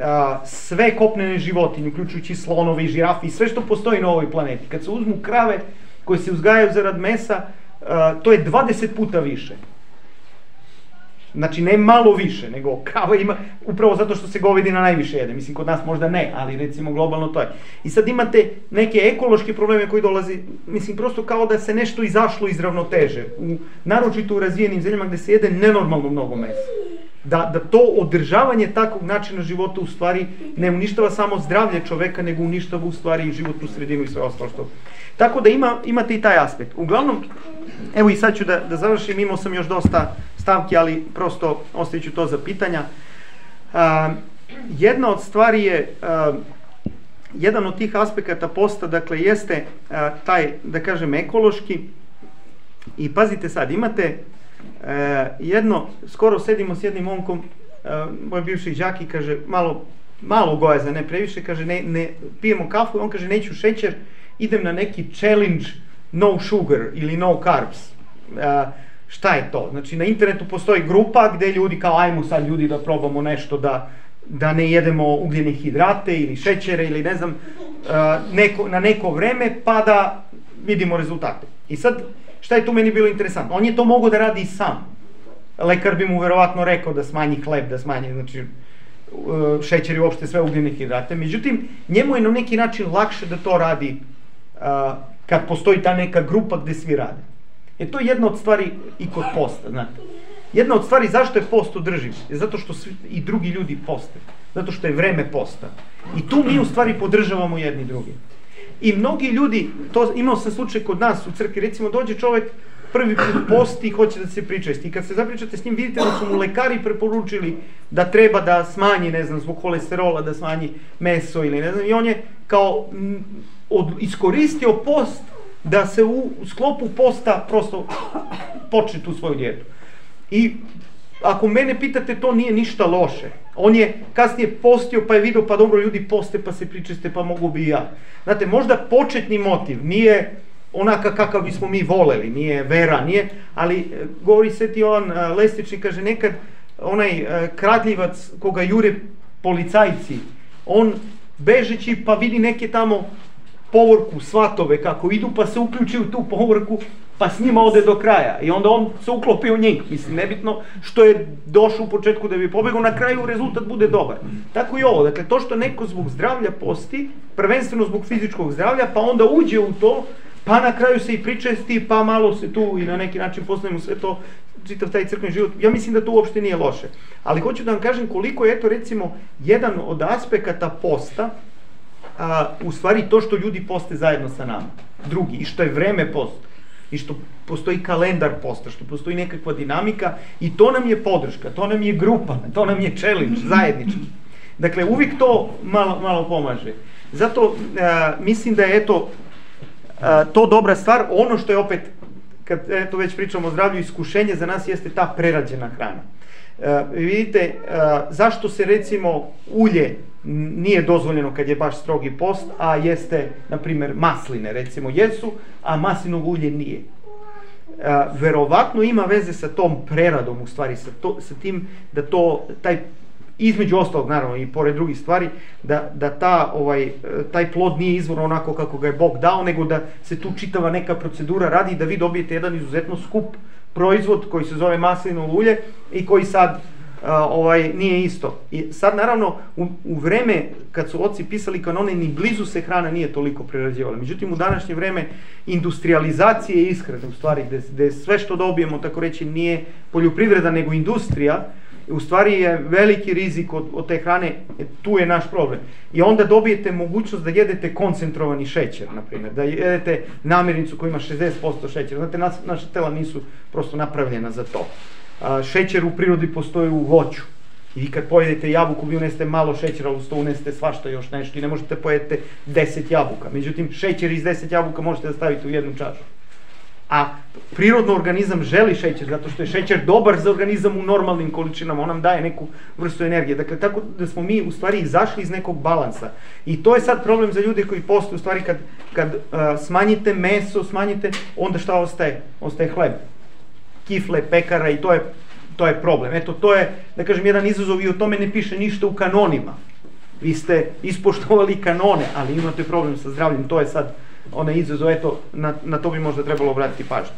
a, sve kopnene životinje, uključujući slonove i žirafe i sve što postoji na ovoj planeti. Kad se uzmu krave koje se uzgajaju zarad mesa, to je 20 puta više. Znači, ne malo više, nego krava ima, upravo zato što se govedina najviše jede. Mislim, kod nas možda ne, ali recimo globalno to je. I sad imate neke ekološke probleme koji dolazi, mislim, prosto kao da se nešto izašlo iz ravnoteže. U, naročito u razvijenim zemljama gde se jede nenormalno mnogo mesa. Da, da to održavanje takvog načina života u stvari ne uništava samo zdravlje čoveka, nego uništava u stvari i životnu sredinu i sve ostalo što. Tako da ima, imate i taj aspekt. Uglavnom, evo i sad ću da, da završim, imao sam još dosta stavki, ali prosto ostavit ću to za pitanja. A, jedna od stvari je, a, jedan od tih aspekata posta, dakle, jeste a, taj, da kažem, ekološki. I pazite sad, imate a, jedno, skoro sedimo s jednim momkom, a, moj bivši đaki kaže, malo, malo gojeza, ne previše, kaže, ne, ne, pijemo kafu, on kaže, neću šećer, idem na neki challenge no sugar ili no carbs. A, Šta je to? Znači na internetu postoji grupa gde ljudi kao ajmo sad ljudi da probamo nešto da, da ne jedemo ugljene hidrate ili šećere ili ne znam uh, neko, na neko vreme pa da vidimo rezultate. I sad šta je tu meni bilo interesantno? On je to mogao da radi i sam. Lekar bi mu verovatno rekao da smanji hleb, da smanji znači, uh, šećer i uopšte sve ugljene hidrate. Međutim, njemu je na neki način lakše da to radi uh, kad postoji ta neka grupa gde svi rade. E to je jedna od stvari i kod posta, znate. Jedna od stvari zašto je post održiv je zato što svi, i drugi ljudi poste. Zato što je vreme posta. I tu mi u stvari podržavamo jedni drugi. I mnogi ljudi, to imao sam slučaj kod nas u crkvi, recimo dođe čovek prvi put posti i hoće da se pričesti. I kad se zapričate s njim, vidite da su mu lekari preporučili da treba da smanji, ne znam, zbog kolesterola, da smanji meso ili ne znam. I on je kao m, od, iskoristio post da se u sklopu posta prosto počne tu svoju dijetu. I ako mene pitate, to nije ništa loše. On je kasnije postio, pa je video, pa dobro, ljudi poste, pa se pričeste, pa mogu bi i ja. Znate, možda početni motiv nije onaka kakav bismo mi voleli, nije vera, nije, ali e, govori Sveti Jovan e, Lestični, kaže, nekad onaj e, kradljivac koga jure policajci, on bežeći pa vidi neke tamo povorku, svatove kako idu, pa se uključi u tu povorku, pa s njima ode do kraja. I onda on se uklopi u njih. Mislim, nebitno što je došao u početku da bi pobegao, na kraju rezultat bude dobar. Tako i ovo. Dakle, to što neko zbog zdravlja posti, prvenstveno zbog fizičkog zdravlja, pa onda uđe u to, pa na kraju se i pričesti, pa malo se tu i na neki način postavimo sve to, čitav taj crkveni život. Ja mislim da to uopšte nije loše. Ali hoću da vam kažem koliko je, eto, recimo, jedan od aspekata posta, a, u stvari to što ljudi poste zajedno sa nama. Drugi, i što je vreme posta, i što postoji kalendar posta, što postoji nekakva dinamika i to nam je podrška, to nam je grupa, to nam je challenge, zajednički. Dakle, uvijek to malo, malo pomaže. Zato a, mislim da je eto, a, to dobra stvar. Ono što je opet, kad eto već pričamo o zdravlju, iskušenje za nas jeste ta prerađena hrana. E, vidite, e, zašto se recimo ulje nije dozvoljeno kad je baš strogi post, a jeste, na primjer, masline recimo jesu, a maslinog ulje nije. A, verovatno ima veze sa tom preradom u stvari, sa, to, sa tim da to, taj između ostalog naravno i pored drugih stvari da, da ta, ovaj, taj plod nije izvorno onako kako ga je Bog dao nego da se tu čitava neka procedura radi da vi dobijete jedan izuzetno skup proizvod koji se zove maslinovo ulje i koji sad ovaj nije isto. I sad naravno u, u vreme kad su oci pisali kanone ni blizu se hrana nije toliko prerađivala. Međutim u današnje vreme industrializacije ishrane u stvari gde, gde sve što dobijemo tako reći nije poljoprivreda nego industrija u stvari je veliki rizik od, od te hrane, e, tu je naš problem. I onda dobijete mogućnost da jedete koncentrovani šećer, na primjer, da jedete namirnicu koja ima 60% šećera. Znate, nas, naša tela nisu prosto napravljena za to a, šećer u prirodi postoji u voću. I kad pojedete jabuku, vi unesete malo šećera, uz to unesete svašta još nešto i ne možete pojedete 10 jabuka. Međutim, šećer iz 10 jabuka možete da stavite u jednu čašu. A prirodno organizam želi šećer, zato što je šećer dobar za organizam u normalnim količinama, on nam daje neku vrstu energije. Dakle, tako da smo mi u stvari izašli iz nekog balansa. I to je sad problem za ljude koji postoje, u stvari kad, kad uh, smanjite meso, smanjite, onda šta ostaje? Ostaje hleb kifle, pekara i to je, to je problem. Eto, to je, da kažem, jedan izazov i o tome ne piše ništa u kanonima. Vi ste ispoštovali kanone, ali imate problem sa zdravljem, to je sad onaj izazov, eto, na, na to bi možda trebalo obratiti pažnju.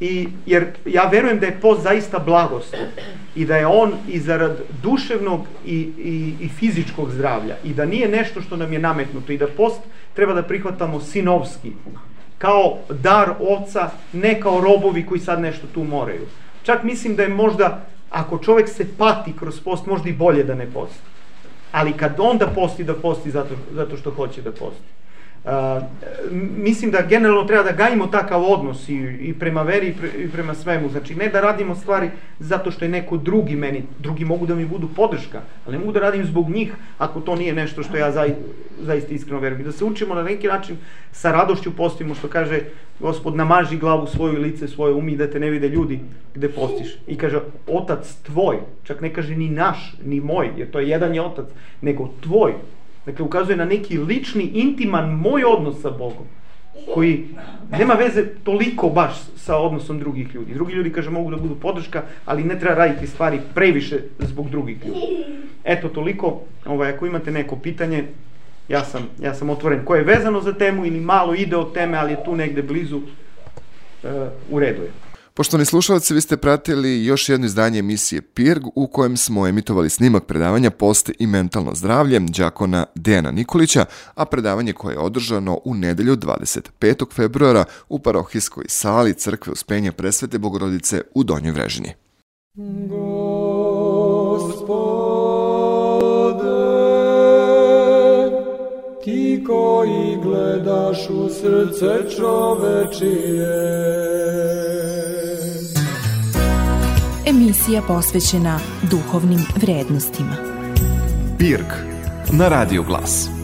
I, jer ja verujem da je post zaista blagost i da je on i zarad duševnog i, i, i fizičkog zdravlja i da nije nešto što nam je nametnuto i da post treba da prihvatamo sinovski kao dar oca, ne kao robovi koji sad nešto tu moraju. Čak mislim da je možda, ako čovek se pati kroz post, možda i bolje da ne posti. Ali kad onda posti, da posti zato, zato što hoće da posti. Mislim da generalno treba da gajimo takav odnos i, i prema veri i, pre, i prema svemu. Znači, ne da radimo stvari zato što je neko drugi meni, drugi mogu da mi budu podrška, ali ne mogu da radim zbog njih ako to nije nešto što ja zai, zaista iskreno verujem. I da se učimo na neki način sa radošću postimo, što kaže gospod, namaži glavu svoju lice svoje umi da te ne vide ljudi gde postiš. I kaže, otac tvoj, čak ne kaže ni naš, ni moj, jer to je jedan je otac, nego tvoj, Dakle, ukazuje na neki lični, intiman moj odnos sa Bogom, koji nema veze toliko baš sa odnosom drugih ljudi. Drugi ljudi, kaže, mogu da budu podrška, ali ne treba raditi stvari previše zbog drugih ljudi. Eto, toliko, ovaj, ako imate neko pitanje, ja sam, ja sam otvoren. Ko je vezano za temu ili malo ide od teme, ali je tu negde blizu, uh, u redu je. Poštovani slušalci, vi ste pratili još jedno izdanje emisije PIRG u kojem smo emitovali snimak predavanja Post i mentalno zdravlje đakona Dejana Nikolića, a predavanje koje je održano u nedelju 25. februara u parohijskoj sali Crkve Uspenja Presvete Bogorodice u Donjoj Vrežini. Gospode, ti koji gledaš u srce čovečije, emisija posvećena duhovnim vrednostima. Pirk na Radio Glas.